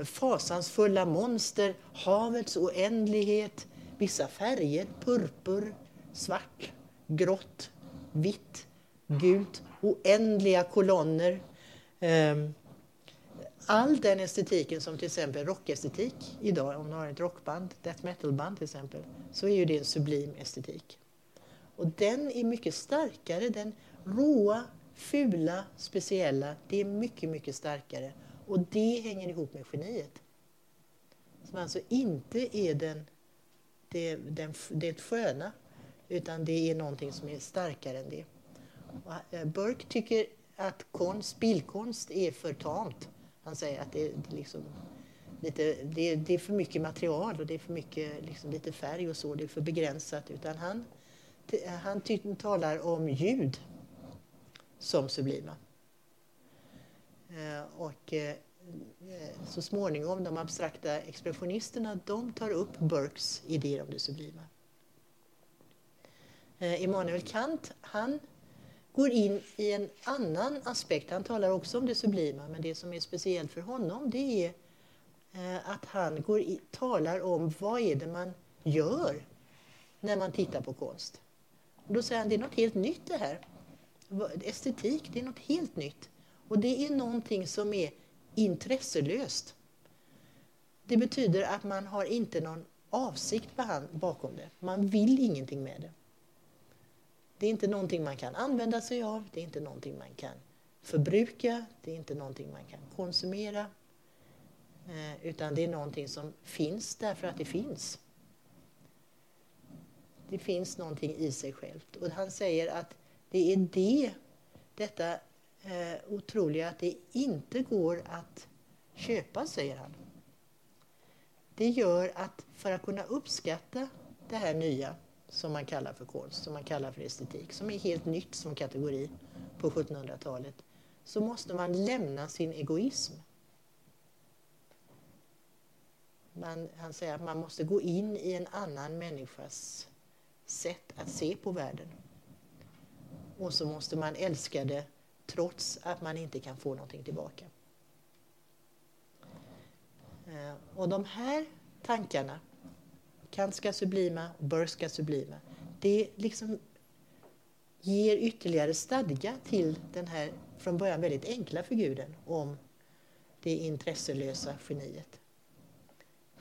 fasansfulla monster, havets oändlighet, vissa färger, purpur, svart, grått, vitt, gult, oändliga kolonner. Ehm, all den estetiken som till exempel rockestetik idag, om du har ett rockband, death metal-band till exempel, så är ju det en sublim estetik. Och den är mycket starkare, den råa, fula, speciella, det är mycket, mycket starkare. Och det hänger ihop med geniet. Som alltså inte är den, det, den, det sköna, utan det är någonting som är starkare än det. Och eh, Burke tycker att konst, bildkonst är för tamt. Han säger att det är, liksom lite, det, det är för mycket material och det är för mycket liksom, lite färg och så, det är för begränsat. Utan han, han talar om ljud som sublima. Eh, och eh, eh, så småningom, de abstrakta expressionisterna, de tar upp Burkes idéer om det sublima. Immanuel Kant, han går in i en annan aspekt. Han talar också om det sublima, men det som är speciellt för honom det är att han går i, talar om vad är det man gör när man tittar på konst. Och då säger han det är något helt nytt det här. Estetik, det är något helt nytt. Och det är någonting som är intresselöst. Det betyder att man har inte någon avsikt bakom det. Man vill ingenting med det. Det är inte någonting man kan använda sig av, det är inte någonting man kan förbruka, det är inte någonting man kan konsumera. Eh, utan det är någonting som finns därför att det finns. Det finns någonting i sig självt. Och han säger att det är det, detta eh, otroliga att det inte går att köpa, säger han. Det gör att för att kunna uppskatta det här nya som man kallar för konst, som man kallar för estetik, som är helt nytt som kategori på 1700-talet, så måste man lämna sin egoism. Man, han säger att man måste gå in i en annan människas sätt att se på världen. Och så måste man älska det trots att man inte kan få någonting tillbaka. Eh, och de här tankarna Kantska sublima, Burska sublima. Det liksom ger ytterligare stadga till den här från början väldigt enkla figuren om det intresselösa geniet.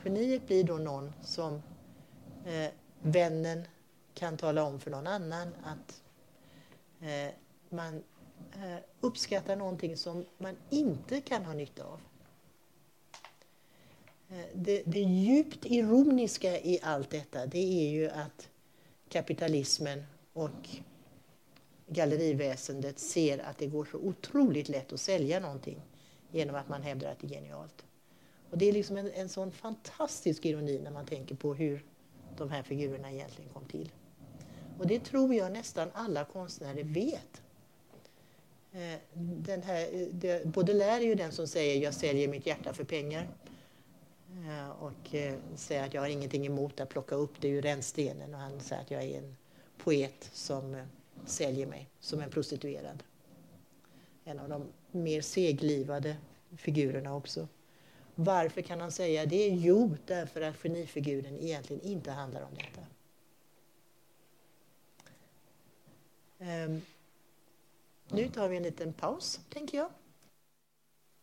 Geniet blir då någon som eh, vännen kan tala om för någon annan att eh, man eh, uppskattar någonting som man inte kan ha nytta av. Eh, det, det djupt ironiska i allt detta det är ju att kapitalismen och galleriväsendet ser att det går så otroligt lätt att sälja någonting genom att man hävdar att det är genialt. Och det är liksom en, en sån fantastisk ironi när man tänker på hur de här figurerna egentligen kom till. Och det tror jag nästan alla konstnärer vet. Eh, den här, eh, Baudelaire är ju den som säger jag säljer mitt hjärta för pengar. Eh, och säger att jag har ingenting emot att plocka upp det ur rännstenen och han säger att jag är en poet som säljer mig som en prostituerad. En av de mer seglivade figurerna också. Varför kan han säga det? Jo, därför att genifiguren egentligen inte handlar om detta. Um, nu tar vi en liten paus, tänker jag.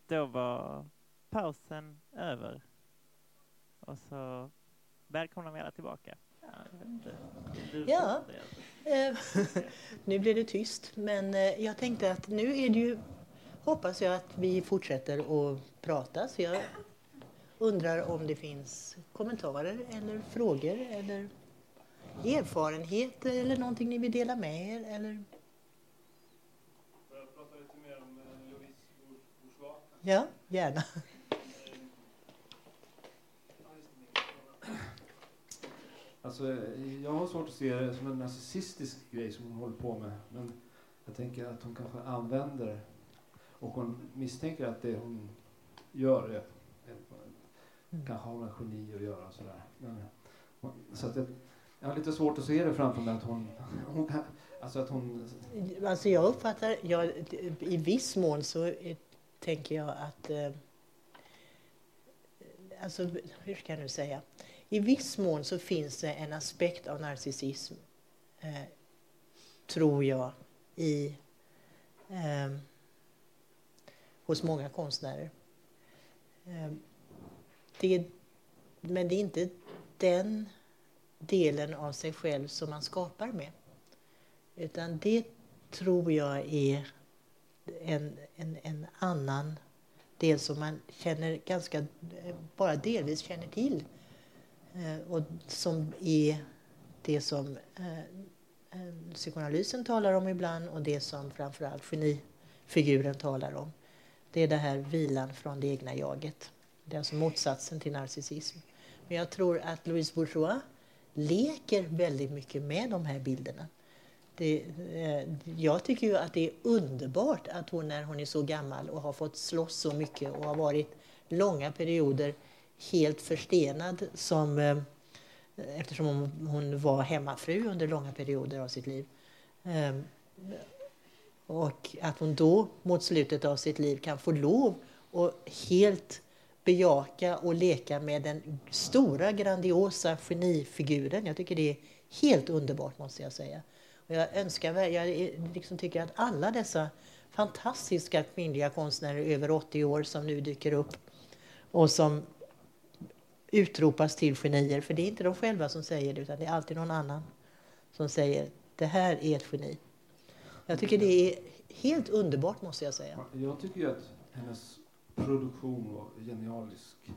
Då var pausen över. Och så välkomnar vi alla tillbaka. Ja, jag vet inte. Du- Ja. Eh, nu blev det tyst, men eh, jag tänkte att nu är det ju, hoppas jag att vi fortsätter att prata. Så jag undrar om det finns kommentarer eller frågor eller erfarenheter eller någonting ni vill dela med er. Eller... Jag prata lite mer om eh, Louise Bourgeois? Ja, gärna. Alltså, jag har svårt att se det som en narcissistisk grej som hon håller på med. Men jag tänker att hon kanske använder och hon misstänker att det hon gör är, är, kanske har med geni att göra. och Sådär. Men, så att jag, jag har lite svårt att se det framför mig att hon, hon kan, alltså att hon Alltså jag uppfattar, jag, i viss mån så tänker jag att, eh, alltså hur ska jag nu säga? I viss mån så finns det en aspekt av narcissism, eh, tror jag, i, eh, hos många konstnärer. Eh, det, men det är inte den delen av sig själv som man skapar med. Utan det tror jag är en, en, en annan del som man känner ganska, bara delvis känner till. Eh, och som är det som eh, eh, psykoanalysen talar om ibland och det som framförallt genifiguren talar om. Det är det här vilan från det egna jaget. Det är alltså motsatsen till narcissism. Men jag tror att Louise Bourgeois leker väldigt mycket med de här bilderna. Det, eh, jag tycker ju att det är underbart att hon när hon är så gammal och har fått slåss så mycket och har varit långa perioder helt förstenad som, eh, eftersom hon, hon var hemmafru under långa perioder av sitt liv. Eh, och att hon då mot slutet av sitt liv kan få lov att helt bejaka och leka med den stora grandiosa genifiguren. Jag tycker det är helt underbart måste jag säga. Och jag önskar, jag liksom tycker att alla dessa fantastiska kvinnliga konstnärer över 80 år som nu dyker upp och som utropas till genier, för det är inte de själva som säger det utan det är alltid någon annan som säger det här är ett geni. Jag tycker det är helt underbart måste jag säga. Jag tycker att hennes produktion var genialisk.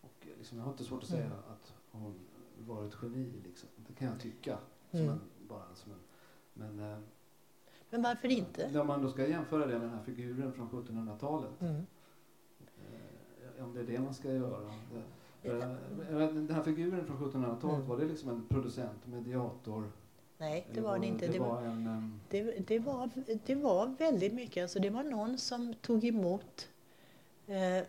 Och liksom, jag har inte svårt att säga Mm. att hon var ett geni. Liksom. Det kan jag tycka. Som Mm. en, bara som en, men eh, Men varför inte? när man då ska jämföra det med den här figuren från 1700-talet. Mm. Eh, om det är det man ska göra. Det, eh, den här figuren från 1700-talet, Mm. var det liksom en producent, mediator? Nej, det var det inte. Det, Det var, en... ehm, det, det, var, det var väldigt mycket. Alltså det var någon som tog emot eh,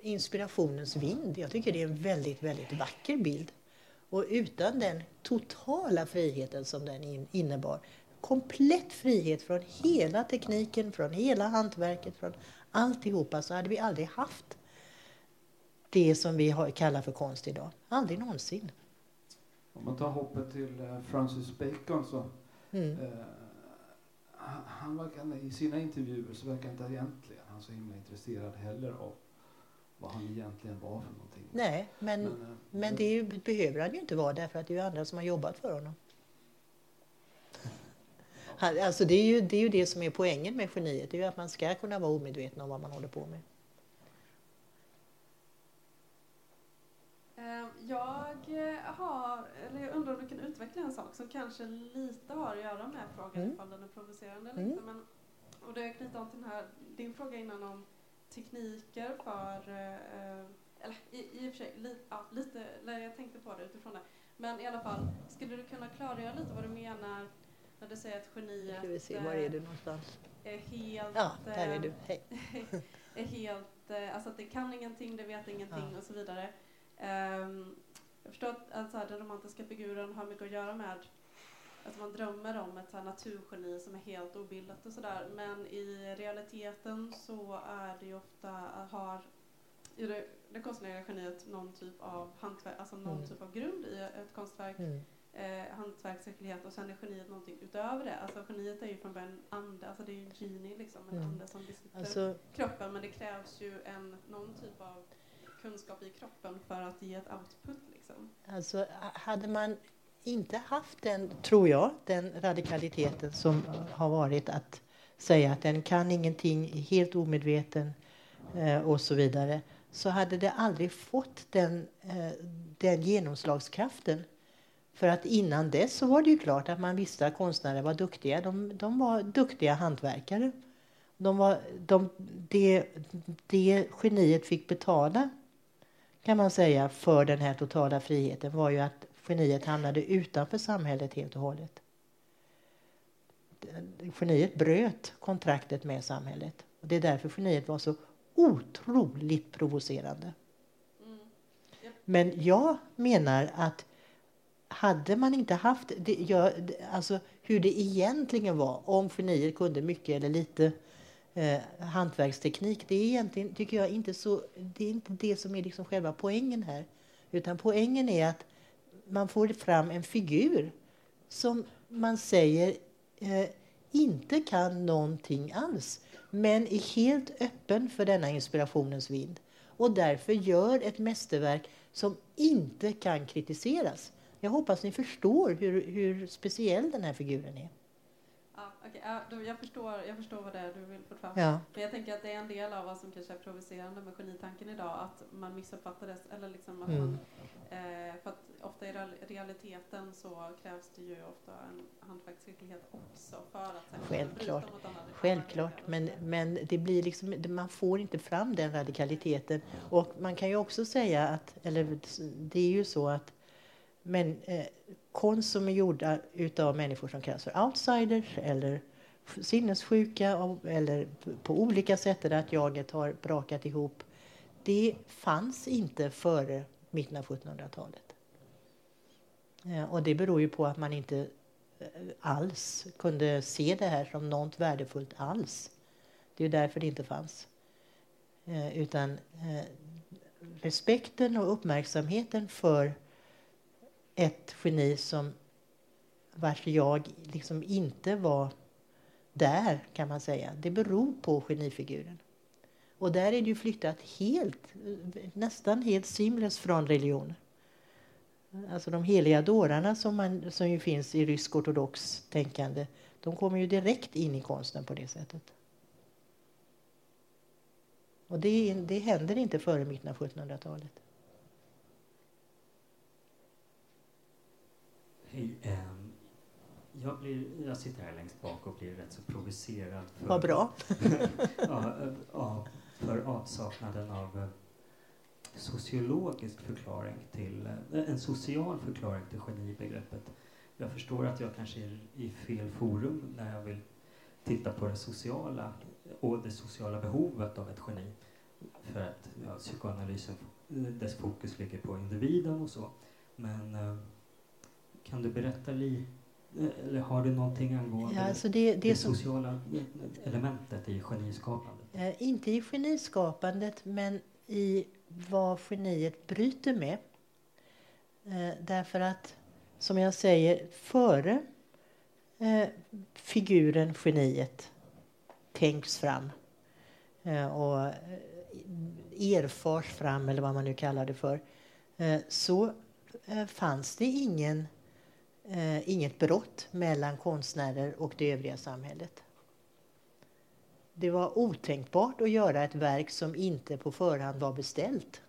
inspirationens vind. Jag tycker det är en väldigt, väldigt vacker bild. Och utan den totala friheten som den in, innebar, komplett frihet från hela tekniken, från hela hantverket, från alltihopa, så hade vi aldrig haft det som vi kallar för konst idag. Aldrig någonsin. Om man tar hoppet till eh, Francis Bacon så Mm. Eh, han- han verkar, I sina intervjuer så verkar inte egentligen han så himla intresserad heller av vad han egentligen var för någonting. Nej, men, eh, men det är ju, behöver han ju inte vara därför att det är ju andra som har jobbat för honom. Han, alltså det, är ju, det är ju det som är poängen med geniet, det är ju att man ska kunna vara omedveten om vad man håller på med. Eh, Jag eh, har, eller jag undrar om du kan utveckla en sak som kanske lite har att göra med frågan Mm. ifall den är provocerande Mm. lite. Men, och det knyter an till den här, din fråga innan om tekniker för, eh, eh, eller i, i och för sig, li, ja, lite, jag tänkte på det utifrån det. Men i alla fall, skulle du kunna klargöra lite vad du menar när du säger att geniet Ska vi se, var är du någonstans? är helt, Ja, där är eh, du. Hej. är helt, eh, alltså att det kan ingenting, det vet ingenting Ja. och så vidare. Ehm, jag förstår att alltså, den romantiska figuren har mycket att göra med att man drömmer om ett så här naturgeni som är helt obildat och sådär. Men i realiteten så är det ju ofta, har i det, det konstnärliga geniet någon typ av hantverk, alltså någon Mm. typ av grund i ett konstverk. Mm. eh, hantverksskicklighet och sen är geniet någonting utöver det. Alltså geniet är ju från början en ande, alltså det är ju en genie liksom, en Mm. ande som besitter Alltså, kroppen men det krävs ju en, någon typ av kunskap i kroppen för att ge ett output liksom. Alltså, hade man inte haft den, tror jag, den radikaliteten som har varit att säga att den kan ingenting, är helt omedveten eh, och så vidare, så hade det aldrig fått den, eh, den genomslagskraften. För att innan dess så var det ju klart att man visste att konstnärer var duktiga. De, de var duktiga hantverkare. De var, de, det, det geniet fick betala kan man säga för den här totala friheten var ju att geniet hamnade utanför samhället helt och hållet. Geniet bröt kontraktet med samhället. Och det är därför geniet var så otroligt provocerande. Mm. Men jag menar att hade man inte haft det, jag, alltså hur det egentligen var, om geniet kunde mycket eller lite eh, hantverksteknik, det är egentligen, tycker jag, inte så, det är inte det som är liksom själva poängen här. Utan poängen är att man får fram en figur som man säger eh, inte kan någonting alls, men är helt öppen för denna inspirationens vind och därför gör ett mästerverk som inte kan kritiseras. Jag hoppas ni förstår hur, hur speciell den här figuren är. Ja, då- jag, förstår, jag förstår vad det är du vill få fram. Ja. Men jag tänker att det är en del av vad som kanske är provocerande med genitanken idag, att man missuppfattades, eller liksom att Mm. man, eh, för att ofta i real- realiteten så krävs det ju ofta en hantverksskicklighet också för att Självklart. Självklart, men, men det blir liksom, man får inte fram den radikaliteten. Och man kan ju också säga att, eller det är ju så att men, eh, konst som är gjorda utav människor som kallas för outsiders eller sinnessjuka eller på olika sätt där att jaget har brakat ihop. Det fanns inte före mitten av 1700-talet. Eh, och det beror ju på att man inte eh, alls kunde se det här som något värdefullt alls. Det är därför det inte fanns. Eh, utan eh, respekten och uppmärksamheten för ett geni som vars jag liksom inte var där, kan man säga. Det beror på genifiguren. Och där är det ju flyttat helt, nästan helt seamless från religion. Alltså de heliga dårarna som, man, som ju finns i rysk ortodox tänkande, de kommer ju direkt in i konsten på det sättet. Och det, det händer inte före mitten av 1700-talet. Hej. ehm, Jag, blir, jag sitter här längst bak och blir rätt så provocerad för, Vad bra. ja, eh, ja, för avsaknaden av eh, sociologisk förklaring till, eh, en social förklaring till genibegreppet. Jag förstår att jag kanske är i fel forum när jag vill titta på det sociala och det sociala behovet av ett geni. För att ja, psykoanalysen, dess fokus ligger på individen och så. Men kan du berätta lite, eller har du någonting angående Ja, alltså det, det, det sociala elementet i geniskapandet? eh, inte i geniskapandet, men i vad geniet bryter med. Eh, därför att, som jag säger, före eh, figuren geniet tänks fram eh, och eh, erfars fram, eller vad man nu kallar det för, eh, så eh, fanns det ingen, eh, inget brott mellan konstnärer och det övriga samhället. Det var otänkbart att göra ett verk som inte på förhand var beställt.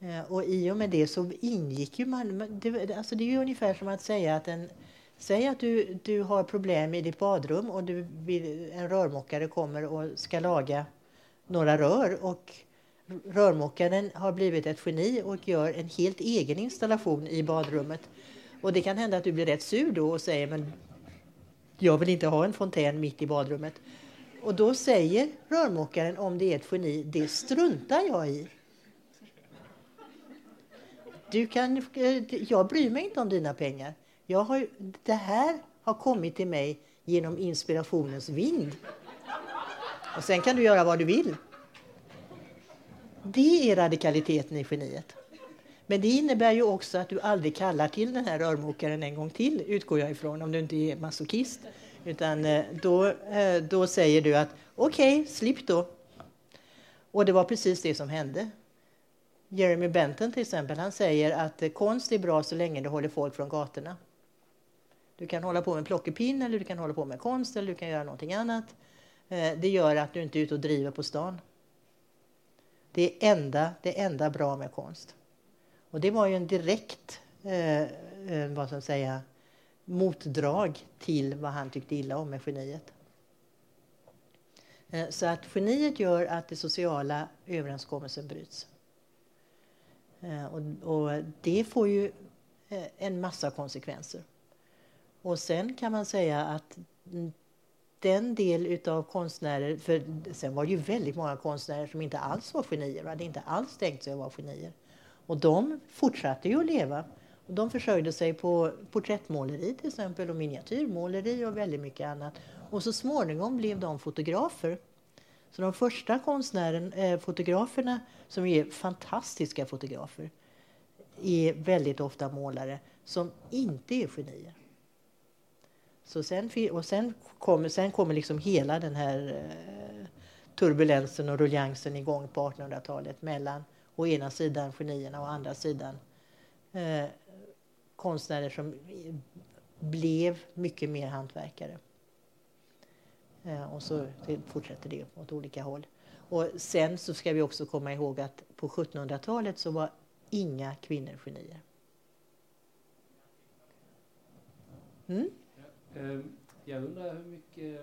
Eh, Och i och med det så ingick ju man... Det, alltså det är ju ungefär som att säga att en... Säg att du, du har problem i ditt badrum och du vill, en rörmokare kommer och ska laga några rör och rörmokaren har blivit ett geni och gör en helt egen installation i badrummet. Och det kan hända att du blir rätt sur då och säger men jag vill inte ha en fontän mitt i badrummet. Och då säger rörmokaren om det är ett geni, det struntar jag i. Du kan, eh, jag bryr mig inte om dina pengar. Jag har, det här har kommit till mig genom inspirationens vind. Och sen kan du göra vad du vill. Det är radikaliteten i geniet. Men det innebär ju också att du aldrig kallar till den här rörmokaren en gång till, utgår jag ifrån, om du inte är masochist. Utan eh, då, eh, då säger du att okej, okay, slipp då. Och det var precis det som hände. Jeremy Benton till exempel, han säger att eh, konst är bra så länge det håller folk från gatorna. Du kan hålla på med plockepinn eller du kan hålla på med konst eller du kan göra någonting annat. Det gör att du inte är ute och driver på stan. Det är enda, det enda bra med konst. Och det var ju en direkt eh, eh vad ska jag säga, motdrag till vad han tyckte illa om med geniet. Eh, så att geniet gör att den sociala överenskommelsen bryts. Eh, och, och, det får ju eh, en massa konsekvenser. Och sen kan man säga att den del utav konstnärer, för sen var det ju väldigt många konstnärer som inte alls var genier hade inte alls tänkt sig att vara genier. Och de fortsatte ju att leva. Och de försörjde sig på porträttmåleri till exempel och miniatyrmåleri och väldigt mycket annat. Och så småningom blev de fotografer. Så de första konstnären, eh, fotograferna, som är fantastiska fotografer, är väldigt ofta målare som inte är genier. Så sen, och sen kommer, sen kommer liksom hela den här eh, turbulensen och ruljansen igång på 1800-talet mellan å ena sidan genierna och å andra sidan eh, konstnärer som blev mycket mer hantverkare. Eh, och så fortsätter det åt olika håll. Och sen så ska vi också komma ihåg att på 1700-talet så var inga kvinnor genier. Mm? Eh, jag undrar hur mycket,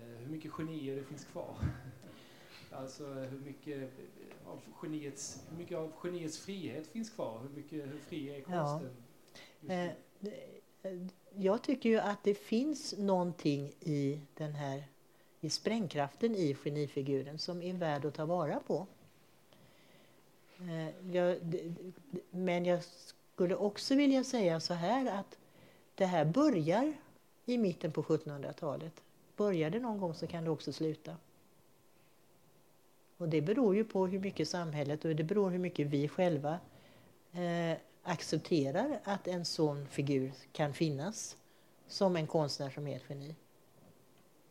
eh, hur mycket genier det finns kvar. Alltså hur mycket av geniets, hur mycket av geniets frihet finns kvar? Hur, mycket, hur fri är konsten? Ja. Eh, jag tycker ju att det finns någonting i den här i sprängkraften i genifiguren som är värd att ta vara på. Eh, jag, men jag skulle också vilja säga så här att det här börjar i mitten på 1700-talet. Börjar det någon gång så kan det också sluta. Och det beror ju på hur mycket samhället och det beror hur mycket vi själva eh, accepterar att en sån figur kan finnas som en konstnär som är ett geni.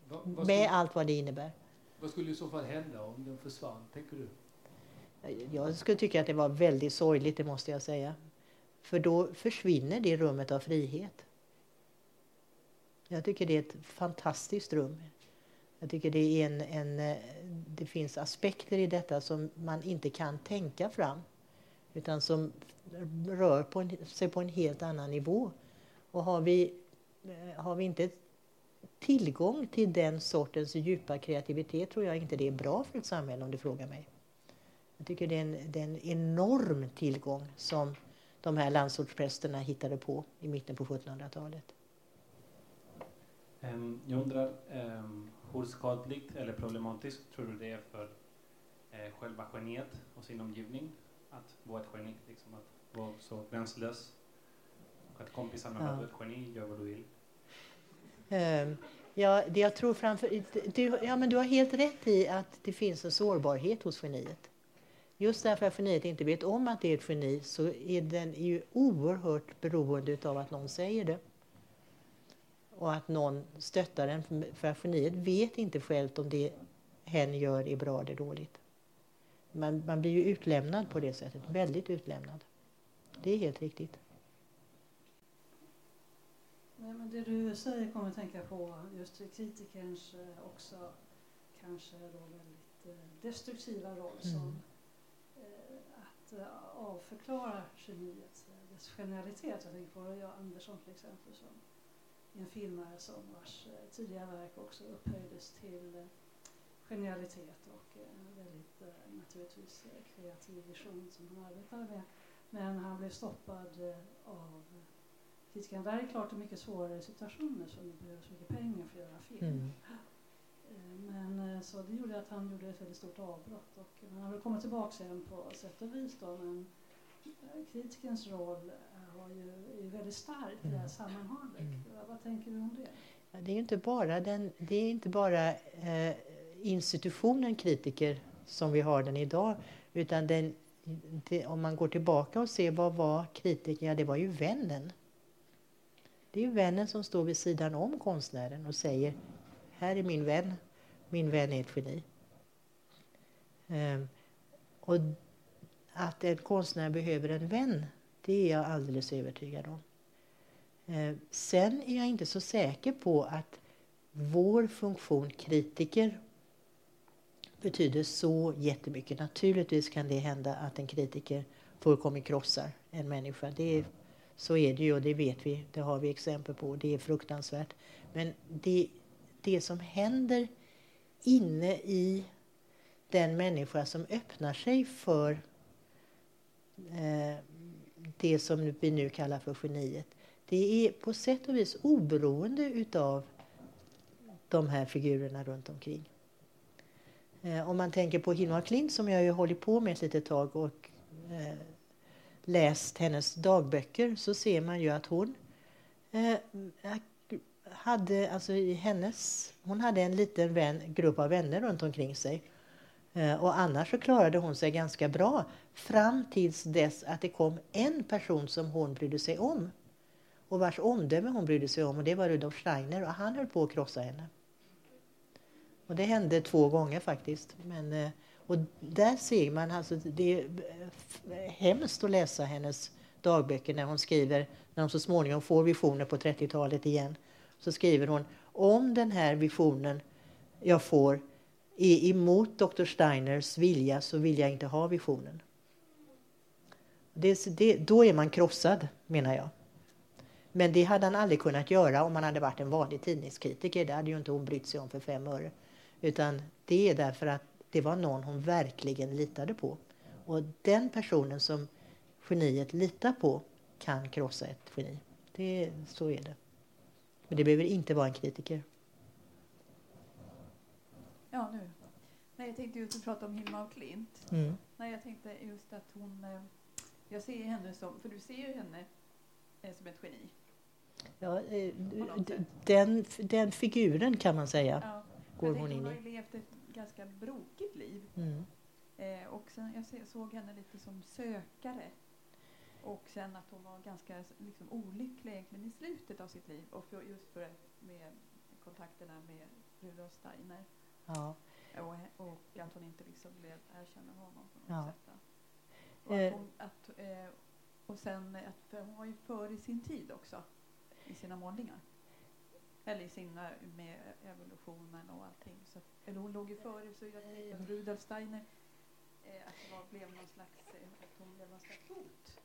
Va, vad Med allt vad det innebär. Vad skulle i så fall hända om den försvann, tänker du? Jag skulle tycka att det var väldigt sorgligt, det måste jag säga. För då försvinner det rummet av frihet. Jag tycker det är ett fantastiskt rum. Jag tycker det, är en, en, eh, det finns aspekter i detta som man inte kan tänka fram utan som rör på en, sig på en helt annan nivå. Och har vi, eh, har vi inte tillgång till den sortens djupa kreativitet tror jag inte det är bra för ett samhälle om du frågar mig. Jag tycker det är en, det är en enorm tillgång som de här landsortsprästerna hittade på i mitten på 1700-talet. Um, jag undrar, um, hur skadligt eller problematiskt tror du det är för eh, själva geniet och sin omgivning att vara ett geni, liksom att vara så gränslös? Och att kompisarna ja. är ett geni, gör vad du vill. Um, ja, det jag tror framför, du, ja, men du har helt rätt i att det finns en sårbarhet hos geniet. Just därför att geniet inte vet om att det är ett geni så är den ju oerhört beroende av att någon säger det och att någon stöttar den. För geniet vet inte självt om det hen gör är bra eller dåligt. Man, man blir ju utlämnad på det sättet, väldigt utlämnad. Det är helt riktigt. Nej, men det du säger kommer att tänka på just kritikerns eh, också kanske då väldigt eh, destruktiva roll mm. som eh, att avförklara geniet, dess genialitet. Jag tänker på ja, Andersson till exempel som en filmare som vars eh, tidiga verk också upphöjdes till eh, genialitet och en väldigt eh, naturligtvis kreativ vision som han arbetade med. Men han blev stoppad av kritikerna. Där är klart en mycket svårare situationer som det behövs mycket pengar för att göra film. Mm. Men så det gjorde att han gjorde ett väldigt stort avbrott och han har väl kommit tillbaka sen på sätt och vis då men kritikerns roll har ju, är väldigt stark i det här mm. sammanhanget. Mm. Vad tänker du om det? Ja, det är inte bara, den, det är inte bara eh, institutionen kritiker som vi har den idag utan den det, om man går tillbaka och ser vad var kritiken, ja det var ju vännen. Det är ju vännen som står vid sidan om konstnären och säger här är min vän, min vän är ett geni. Um, och att en konstnär behöver en vän, det är jag alldeles övertygad om. Eh, sen är jag inte så säker på att vår funktion kritiker betyder så jättemycket. Naturligtvis kan det hända att en kritiker fullkomligt krossar en människa. Det är, så är det ju och det vet vi, det har vi exempel på. Det är fruktansvärt. Men det, det som händer inne i den människa som öppnar sig för det som vi nu kallar för geniet. Det är på sätt och vis oberoende utav de här figurerna runt omkring. Eh, om man tänker på Hilma Klint som jag ju hållit på med ett litet tag och eh, läst hennes dagböcker så ser man ju att hon eh, hade, alltså i hennes, hon hade en liten vän, grupp av vänner runt omkring sig. Eh, och annars så klarade hon sig ganska bra fram tills dess att det kom en person som hon brydde sig om och vars omdöme hon brydde sig om och det var Rudolf Steiner och han höll på att krossa henne. Och det hände två gånger faktiskt. Men, eh, och där ser man, alltså, det är eh, hemskt att läsa hennes dagböcker när hon skriver, när hon så småningom får visioner på 30-talet igen. Så skriver hon, om den här visionen jag får är emot Dr. Steiners vilja så vill jag inte ha visionen. Det, det, då är man krossad, menar jag. Men det hade han aldrig kunnat göra om han hade varit en vanlig tidningskritiker. Det hade ju inte hon brytt sig om för fem öre. Utan det är därför att det var någon hon verkligen litade på. Och den personen som geniet litar på kan krossa ett geni. Det, så är det. Men det behöver inte vara en kritiker. Ja, nu. Nej, jag tänkte just prata om Hilma af Klint. Mm. Nej, jag tänkte just att hon... Eh, jag ser henne som... För du ser ju henne eh, som ett geni. Ja, eh, den, den figuren kan man säga. Ja går hon in i. Hon har levt ett ganska brokigt liv. Mm. Eh, och sen, jag såg henne lite som sökare. Och sen att hon var ganska liksom, olycklig egentligen i slutet av sitt liv. Och för, just för med kontakterna med Rudolf Steiner. Ja. Och, och, att hon inte liksom blev erkänna honom på något ja. sätt. Och, att hon, att, eh, och sen att för hon var ju före sin tid också i sina målningar. Eller i sina med evolutionen och allting. Så, eller hon låg ju före så jag Rudolf Steiner eh, att det var, blev någon slags, eh, att hon blev någon slags hot.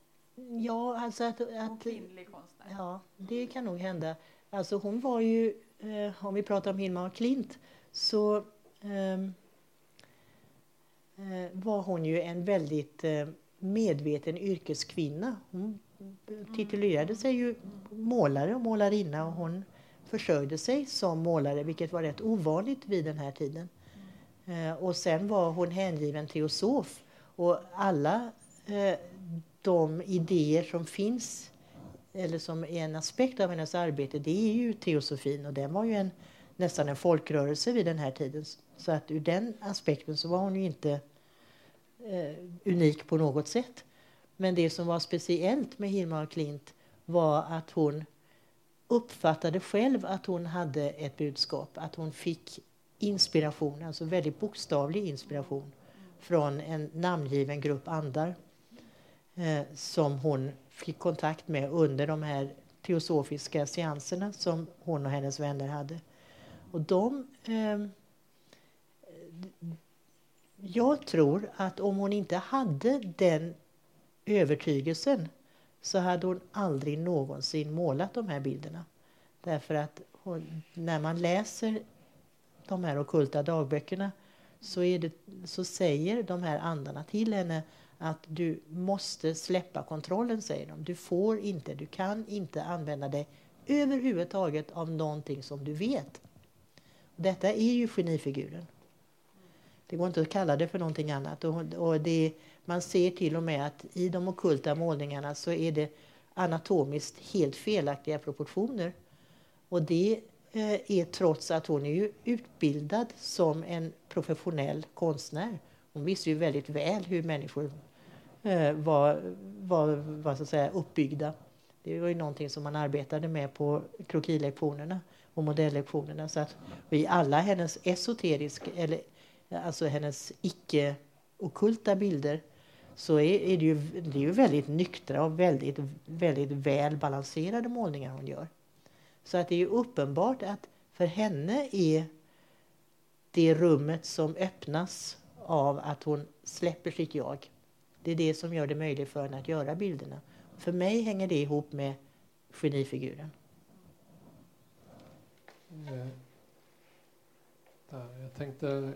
Ja, alltså att... att kvinnlig konstnär. Ja, det kan nog hända. Alltså hon var ju, eh, om vi pratar om Hilma Klint, så eh, Ehm, eh, var hon ju en väldigt eh, medveten yrkeskvinna. Hon titulerade sig ju målare och målarinna och hon försörjde sig som målare, vilket var rätt ovanligt vid den här tiden. Eh, och sen var hon hängiven teosof. Och alla eh, de idéer som finns, eller som är en aspekt av hennes arbete, det är ju teosofin. Och den var ju en, nästan en folkrörelse vid den här tiden. Så att ur den aspekten så var hon ju inte eh, unik på något sätt. Men det som var speciellt med Hilma af Klint var att hon uppfattade själv att hon hade ett budskap, att hon fick inspiration, alltså väldigt bokstavlig inspiration från en namngiven grupp andar eh, som hon fick kontakt med under de här teosofiska seanserna som hon och hennes vänner hade. Och de... Eh, jag tror att om hon inte hade den övertygelsen så hade hon aldrig någonsin målat de här bilderna. Därför att hon, när man läser de här okulta dagböckerna så, det, så säger de här andarna till henne att du måste släppa kontrollen, säger de. Du får inte, du kan inte använda dig överhuvudtaget av någonting som du vet. Detta är ju genifiguren. Det går inte att kalla det för någonting annat. Och, och det, man ser till och med att i de okulta målningarna så är det anatomiskt helt felaktiga proportioner. Och det eh, är trots att hon är ju utbildad som en professionell konstnär. Hon visste ju väldigt väl hur människor eh, var, var, var så att säga uppbyggda. Det var ju någonting som man arbetade med på krokilektionerna och modellektionerna. Så att i alla hennes esoteriska, eller alltså hennes icke okulta bilder så är, är, det, ju, det är ju väldigt nyktra och väldigt, väldigt välbalanserade målningar hon gör. Så att det är ju uppenbart att för henne är det rummet som öppnas av att hon släpper sitt jag. Det är det som gör det möjligt för henne att göra bilderna. För mig hänger det ihop med genifiguren. Eh, jag tänkte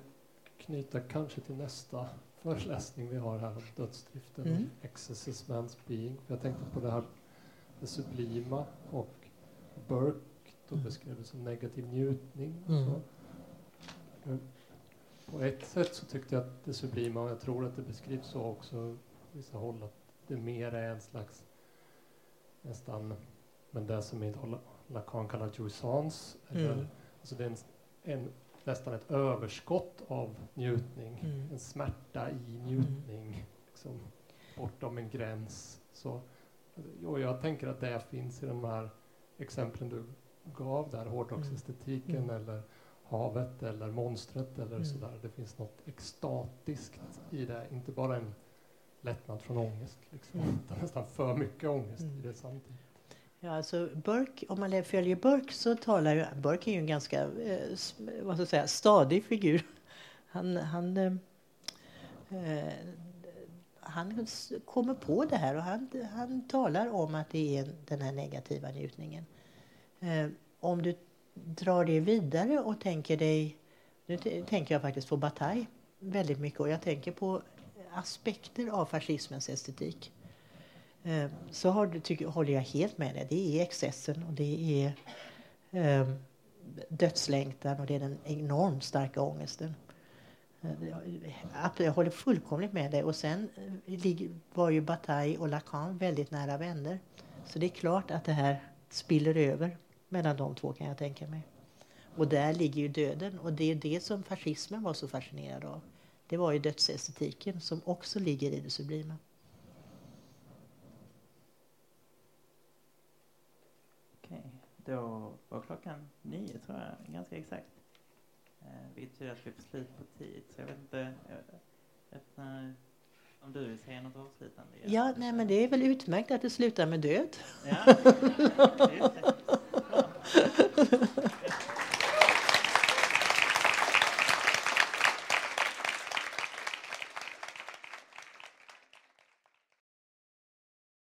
knyta kanske till nästa föreläsning vi har här om dödsdriften, mm. excesses man's being. För jag tänkte på det här det sublima och Burke då mm. beskrev det som negativ njutning. Mm. Så. På ett sätt så tyckte jag att det sublima, och jag tror att det beskrivs så också på vissa håll, att det mer är en slags nästan, men det som idag Lacan kallar jouissance, mm. alltså det är en, en, nästan ett överskott av njutning, mm. en smärta i njutning, mm. liksom, bortom en gräns. Så, och jag tänker att det finns i de här exemplen du gav där, hårdrocksestetiken mm. eller havet eller monstret eller mm. sådär. Det finns något extatiskt i det, inte bara en lättnad från ångest, liksom, mm. utan nästan för mycket ångest mm. i det samtidigt. Ja, alltså Burke, om man följer Burke så talar ju, Burke är ju en ganska eh, vad ska jag säga, stadig figur. Han, han, eh, eh han kommer på det här och han, han talar om att det är den här negativa njutningen. Eh, om du drar det vidare och tänker dig... Nu tänker jag faktiskt på Bataille väldigt mycket och jag tänker på aspekter av fascismens estetik. Ehm, så har tycker, håller jag helt med dig. Det är excessen och det är eh, dödslängtan och det är den enormt starka ångesten. Ehm, jag håller fullkomligt med dig. Och sen eh, var ju Bataille och Lacan väldigt nära vänner. Så det är klart att det här spiller över mellan de två kan jag tänka mig. Och där ligger ju döden och det är det som fascismen var så fascinerad av. Det var ju dödsestetiken som också ligger i det sublima. då var klockan nio, tror jag, ganska exakt. Eh, vilket betyder att vi får slut på tid. Så jag vet inte, öppnar, om du vill säga något avslutande? Ja, ja nej, men det är väl utmärkt att det slutar med död. Ja,